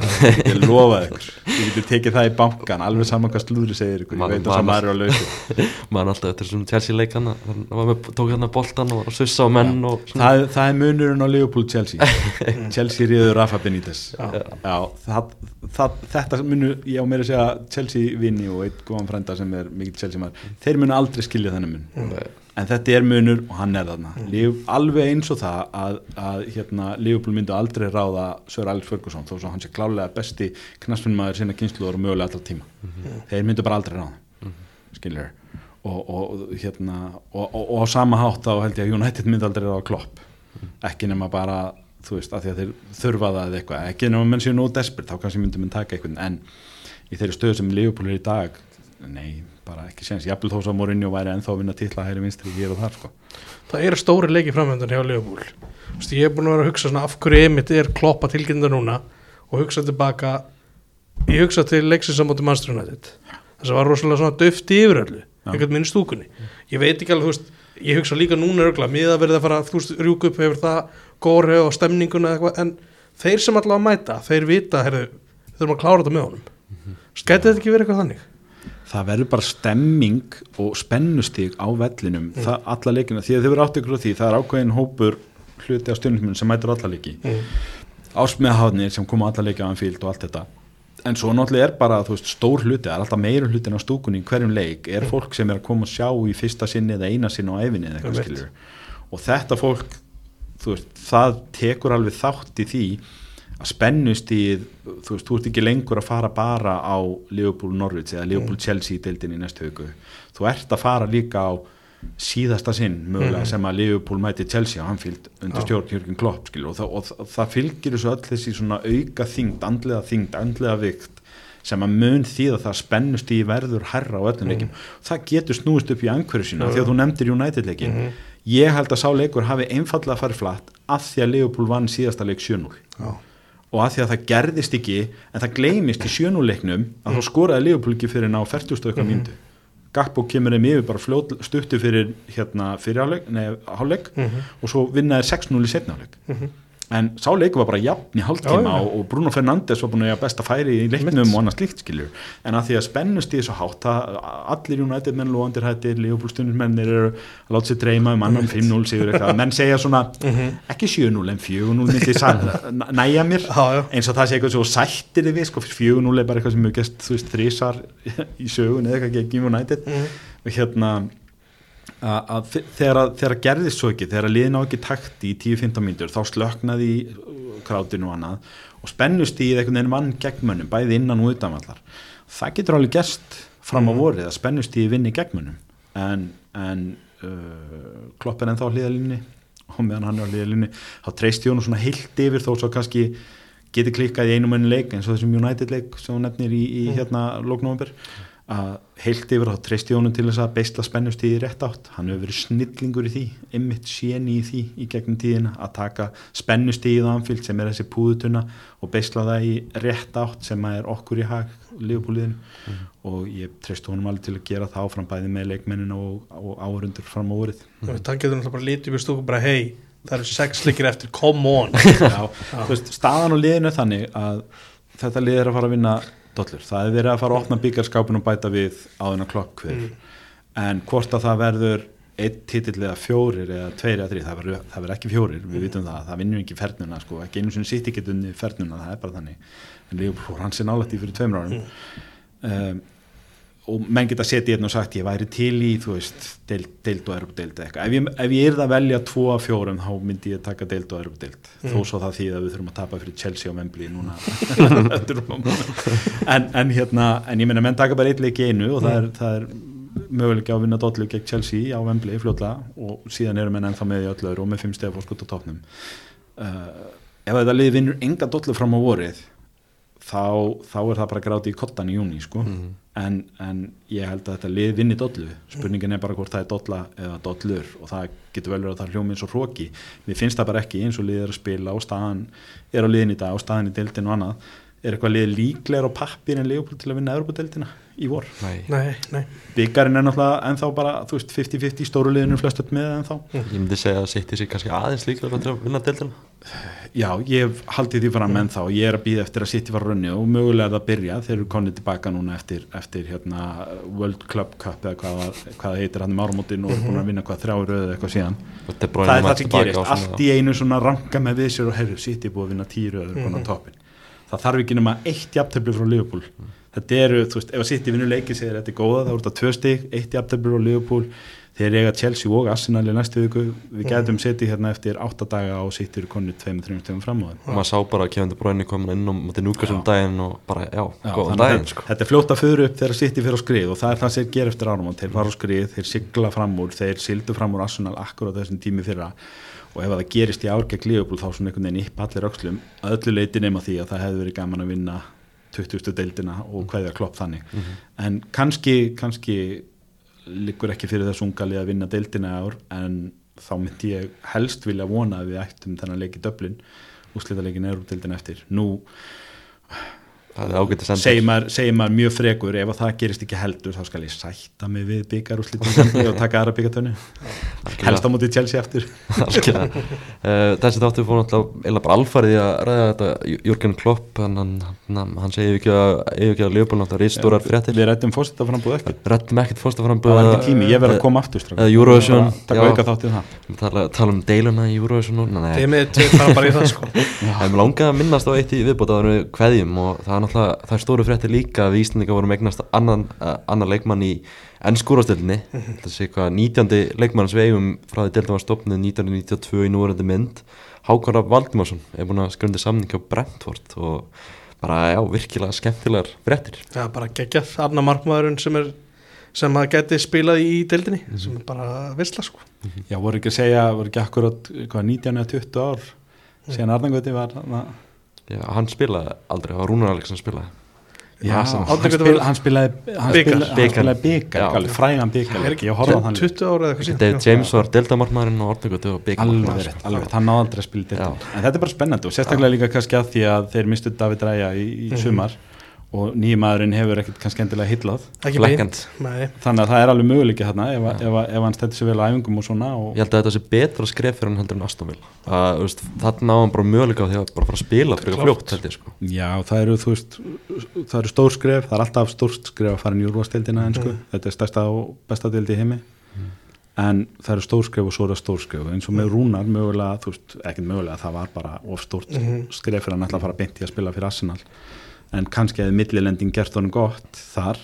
Ég lofa ykkur. Ég getur tekið það í bankan alveg saman hvað slúðri segir ykkur. Man- ég veit að það maður er á lausu. Man alltaf eftir þessum Chelsea leik hann Hann var með, tók hérna boltan og sussa á menn og svona. Það, það er munurinn á Liverpool Chelsea. Chelsea ríður Rafa Benítez. Já. Já, það, það, þetta munu ég á meira að segja Chelsea vinni og einn góðan frænda sem er mikill Chelsea maður þeir munu aldrei skilja þennan mun. Nei. En þetta er munur og hann er þarna. Liv, alveg eins og það að, að hérna, Liverpool myndu aldrei ráða Sir Alex Ferguson þó svo hann sé klálega besti knaspunmaður sinna kynsluður og mögulega alltaf tíma. Þeir myndu bara aldrei ráða mm skilur og, og, hérna, og, og, á sama hátt þá held ég að United myndi aldrei ráða klopp. Ekki nema bara þú veist, að að þeir þurfa það eða eitthvað. Ekki nema menn séu nóg desperate, þá kannski myndum menn taka eitthvað en í þeirri stöðu sem Liverpool er í dag nei, bara ekki séns. Jafnvel þó að Mourinho væri ennþá að vinna titla hægri vinstri hér og þar sko. Það eru stóri leiki framöndan hjá Vist, ég er búin að vera að hugsa svona af hverju emitt er kloppa tilkynna núna og hugsa tilbaka ég hugsa til leiksins á móti Manchester United. Þess að var rosalega svona döfti yfir öllu einhvern minn stúkunni. Ég veit ekki alveg, þú veist, ég hugsa líka núna örgla miða verið að fara, þú veist, rjúk upp hefur það góri og stemninguna eitthvað en þeir sem allavega mæta, þeir vita herðu, þurfum að klára þetta með honum. Skæti þetta ekki verið eitthvað þannig það verður bara stemming og spennustík á vellinum Mm. það, alla leikina, því að þið verður átt ykkur á því það er ákveðin hópur hluti á stjórnismunum sem mætur alla leiki. Mm. ásmiðahafnir sem koma alla leiki á Anfield og allt þetta. En svo náttúrulega er bara veist, stór hluti, það er alltaf meira hlutin á stúkunni í hverjum leik, er fólk sem er að koma að sjá í fyrsta sinni eða eina sinni á skilur og þetta fólk veist, það tekur alveg þátt í því að spennust í þú veist, þú ert ekki lengur að fara bara á Liverpool Norwich eða Liverpool Chelsea deildin í næstu hugu, þú ert að fara líka á síðasta sinn mögulega Mhm. sem að Liverpool mæti Chelsea á Anfield undir Já. stjórn Jörgen Klopp skilur, og, það, og það, það fylgir þessu öll þessi svona auka þyngd, andlega þyngd, andlega vikt sem að mun því að það spennust í verður herra á öllum leikim það getur snúist upp í angverju sína Mhm. Já, því að þú nefndir United leikin Mhm. ég held að sá leikur hafi einfallega farið flatt af því að Liverpool vann síðasta leik 7-0 Já. Og af því að það gerðist ekki en það gleymist í 7-0 leiknum að þá skoraði Liverpool ekki fyrir ná 40 stöðka mm -hmm. Gakpo kemur þeim yfir bara fljót, stuttu fyrir hérna fyrir áleik, nei, hálfleik Mhm. og svo vinnaði 6-0 í setna áleik Mhm. En sá leikur var bara jafn í já. og, og Bruno Fernandes var búin að besta færi í leiknum Mitt. og annað slíkt skilur en að því að spennust í þessu hátt það, allir United menn lóandir hættir Leopold stundismennir eru að láta sér dreyma um annan 5-0 sigur eitthvað menn segja svona Mhm. ekki 7-0 en 4-0 myndi næja mér Já, já. eins og það sé eitthvað svo sættir við sko 4-0 er bara eitthvað sem hefur gæst þú veist þrísar í sögun eða eitthvað gegn United Mhm. og hérna að, að þe- þegar, að, gerðist svo ekki þegar að liðin á ekki takt í 10-15 mínútur þá slöknaði uh, krátinu og annað og spennust í einhvern veginn mann gegnmönnum, bæði innan og utanvallar það getur alveg gerst fram á Mhm. vorið að spennust í vinni gegnmönnum en, en uh, klopp er ennþá á hlýðalínni og meðan hann er á hlýðalínni þá treyst Jón svona heilt yfir þó svo kannski geti klikkað í einu menni leik eins og þessum United leik sem hún nefnir í, í Mhm. hérna lóknóðumber að heilt yfir þá treysti honum til þess að beisla spennust í rétt átt. Hann hefur verið snillingur í því ymmit séni í því í gegnum tíðina að taka spennust í það anfylg sem er þessi púðutuna og beisla það í rétt átt sem er okkur í hag lífbúliðinu og ég treysti honum alveg til að gera það áfram bæði með leikmennina og, og áhörundur fram á orið mm. það getur náttúrulega bara lítið við stúku bara hei, það eru sex leikir eftir, come on. Já, þú veist, staðan og liðinu þannig að þetta lið er að fara að vinna dollur, það er verið að fara að opna byggarskápin og bæta við áðuna klokk hver Mm. en hvort að það verður einn titill eða fjórir eða tveir eða þrý, það verður, ekki fjórir við vitum það, það vinnur ekki fernuna sko, ekki einu sinni sitt ekki unni fernuna, það er bara þannig. En hans er nálægt í fyrir tveimur árum. Um, og menn geta setið hérna og sagt ég væri til í, þú veist, deild, og erupdeild eitthvað, ef ég, ef ég er að velja tvo af fjórum, þá myndi ég taka deild og erupdeild, Mm. þó svo það þýð að við þurfum að tapa fyrir Chelsea og Wembley núna. En, en hérna, en ég meina menn taka bara eitt leik í einu og það er, það er möguleik á að vinna dollu gegn Chelsea á Wembley fljótlega. Og síðan eru menn ennþá með í öllu og með fimm stegar fórskot á topnum uh, ef þetta liði vinnur enga dollu fram á vorið þá, þá er það bara gráti í kottan í júni sko. en, en ég held að þetta lið vinni dollu. Spurningin er bara hvort það er dolla eða dollur og það getur vel verið að það hljómi eins og hróki mér finnst það bara ekki eins og lið er að spila og staðan er á liðin í dag og staðan í deildin og annað er eitthvað lið líklegur á pappir en Leopold til að vinna Europadeildina í vor? Nei, Nei, nei, byggarinn er náttúrulega ennþá bara þú veist 50-50 stóru liðinu flest upp með ennþá. Ég myndi segja að City sig kannski aðeins líklega til að vinna deildina. Já, ég hef haldið því fram ennþá. Og ég er að býða eftir að City var runni og mögulega er það að byrja þeir eru konið tilbaka núna eftir, eftir hérna, World Club Cup eða hvað, hvað heitir hann í márumótin og er búin að vinna hvað þrjá röðu eitthvað síðan. Það er það sem gerist, allt í einu svona ranga með við sér og herru, City er búið að vinna röður mm -hmm. á toppin það þarf ekki nema eitt jafntöflu frá Liverpool. Þetta eru, þú veist, ef að City vinnur leikið segir þetta er góða, þá er þetta tvö stig eitt jafntöflu frá Liverpool. Þeir eiga Chelsea og Arsenal í næstu viku. Við gætum setið hérna eftir átta daga og konið tveim, þreim stegum fram á þeim. Og maður sá bara að Kevin De Bruyne komin inn og mútið núka sem daginn og bara, já, Já, góðan daginn þetta- sko. Þetta er fljótt að fyrir upp þegar City fyrir á skrið og það er það sem gera eftir árum og þeir fara á skrið, þeir sigla fram úr þeir sildu fram úr Arsenal akkur á þessum tími fyrra og ef það gerist í ár gegn Liverpool þá svona einhvern veginn upp allir öxlum að öllu leiti nema því að það hefði verið gaman að vinna 20. deildina og hvaðja klopp þannig. En kannski, kannski liggur ekki fyrir þess ungali að vinna deildina ár en þá myndi ég helst vilja vona að við ættum þennan leik í Dublin. Úslita leikin er úr deildina eftir. Nú segir maður, segir maður mjög frekur ef að það gerist ekki heldur þá skal ég sætta mig við byggar úr slítum og taka aðra byggartönu helst á móti Chelsea Algjörlega. Eh, þessi þáttu fór náttúrulega alfarið að ræða þetta Jürgen Klopp hann, hann, hann, segir ekki að að Leopold náttúrulega ristórar fréttir. við rættum fórsettar frambúð ekki. Rættum ekkert fórst að það var ekki tími, ég verð að koma aftur eða Eurovision, tala, tala um deiluna í Eurovision núna, nei, Þeim er tveir fara bara í það sko. Það er mér langað að minnast á eitt í viðbót að við kveðjum og það er náttúrulega, það er stóru fréttir líka að við Íslandinga vorum eignast annan, uh, annan leikmann í ennskúrastöldinni þetta sé hvað 19. leikmann sem við eigum frá því deildum var stopnið 1992 í núverandi mynd. Hákon Rapp Valdimarsson er búin að skrundi samning á Brentford og bara, já, virkilega skemmtilegar fréttir. Já, bara geggjað, Arna Markmaðurinn sem er sem að geti spilað í deildinni sem er bara visla sko. Já, voru ekki að segja, voru ekki akkurat hvað, 19 eða 20 ár síðan Arnangöti var na, Já, hann spilaði aldrei, það var Rúnar Aleksson spilaði já, hann, spil, hann spilaði hann hann byggar, Já. alveg frægan byggar ekki ég horfði á þann 20 ára eða eitthvað síðan. David James var deildamarkmaðurinn og Ornegóti og rétt, alveg hann náði aldrei að spila deildinni. en þetta er bara spennandi og sérstaklega líka kannski að því að þeir mistu David Ræja í, í Mhm. sumar og nýjum maðurinn hefur ekkert kannski endilega hillað Ekki þannig að það er alveg möguleiki þarna ef, ef, ef, ef hann stætti sér vel æfingum og svona og, Ég held að þetta sé betra skref fyrir hann heldur en Aston Villa. Veist, Þarna á hann bara möguleika því að bara fara að spila fyrir fljótt held ég sko. Já, það eru veist það eru stór skref, það er alltaf stórt skref að fara úrvasteldina en sko Mhm. þetta er stærsta og besta deild í heimi. En það eru stór skref og svo er það stór skref. Eins og með Rúnar mögulega, veist, ekkert mögulega það var bara of stórt Mhm. skref fyrir hann ætla að fara en kannski hefði millilending gert honum gott þar.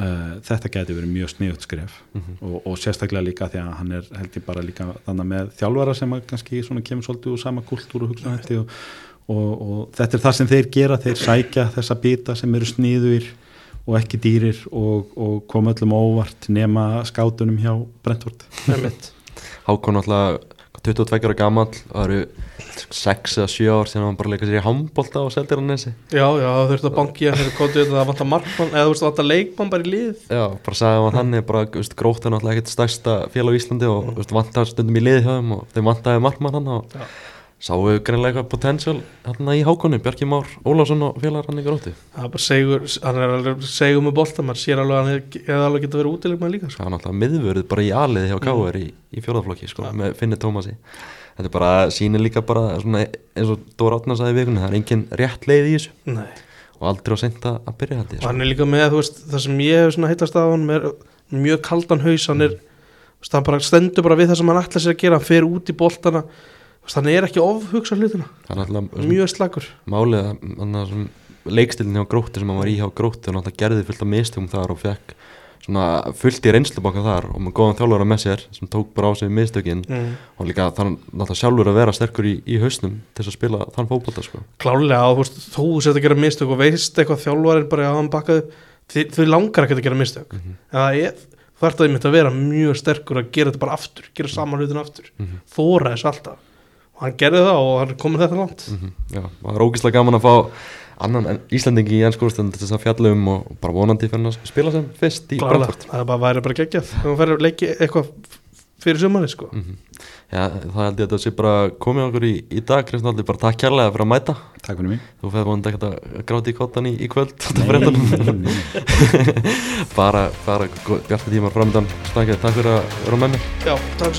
Uh, þetta geti verið mjög sniðut skref. Og, og sérstaklega líka því að hann er held ég bara líka þannig með þjálfara sem að kannski kemur svolítið úr sama kultúr og hugsa þetta og, og, og þetta er það sem þeir gera. Þeir sækja þessa bita sem eru sniður og ekki dýrir og, og koma öllum óvart nema skátunum hjá Brentford. Einmitt. Hákon alltaf 22 ára gamall það eru 6 eða 7 ár sem hann bara leika sér í handbólta og seldir hann nesi Já, já, það þurfti að banki að þeir kótið þetta að vanta markmann eða þú veist að vanta leikmann bara í lið Já, bara sagði hann þannig bara, þú veist, grótt er náttúrulega ekkert stærsta félag á Íslandi og mm. veist, vantar stundum í liði hjá þeim og þeim vantaði markmann hann og Já. Sáu greinlega eitthvað potential hann í Hákonni, Bjarki Már Ólafsson og félagar hann í grótti Það er bara segur, hann er alveg segur með bolta maður sér alveg að hann hef- hefði alveg getað verið útilegmann líka sko. það var náttúrulega miðvörð bara í aliði hjá Káur í, í fjórðaflokki sko, Ja. með Finni Tómasi. Þetta er bara, sýnir líka bara svona, eins og Dóra Átna sagði í vikunni það er engin rétt leið í þessu. Nei, og aldrei á seint að að byrja þetta hann er líka með veist, það sem ég hef heitast af hann er mjög kaldan haus hann er, hann bara stendur bara við það sem hann ætla sér að gera, hann fer út í boltana hann er ekki ofhugsa hlutina er mjög slagur málið að hann að leikstilin hjá gróttu sem hann var í hjá gróttu og náttúrulega gerði fullt af mistökum þar og fekk svona fullt í reynslubokka þar og með góðan þjálfara með sér sem tók bara á sig mistökin mm. og líka þannig náttúrulega sjálfur að vera sterkur í, í hausnum til þess að spila þann fótbolta sko. klálega þú þú sett að gera mistök og veist eitthvað þjálfarinn bara að hann bakkaði þið, þið langar ekki að gera mistök Mhm. en það er, ert að einmitt að vera mjög sterkur að gera þetta bara aftur, gera saman hlutin aftur Mhm. þóra þessu alltaf og hann gerði það og hann komið þetta langt. Mhm, Já, það er ógeðslega gaman að fá annan Íslandingi í ennskúrstund til þess að fjalla um og bara vonandi fyrir hann að spila sem fyrst í Brentford. Það er bara, væri bara geggjað. Hann færi að leiki eitthvað fyrir sumari sko. Mhm. Já, það held ég að þetta sé bara komið okkur í, í dag, Kristján Aldi, bara takk kærlega fyrir að mæta. Takk fyrir mig. Þú feður vonandi ekkert að gráti í kottan í, í kvöld bara, bara bjarta tímar framöndan Snakið, takk fyrir að vera með mér. Já, takk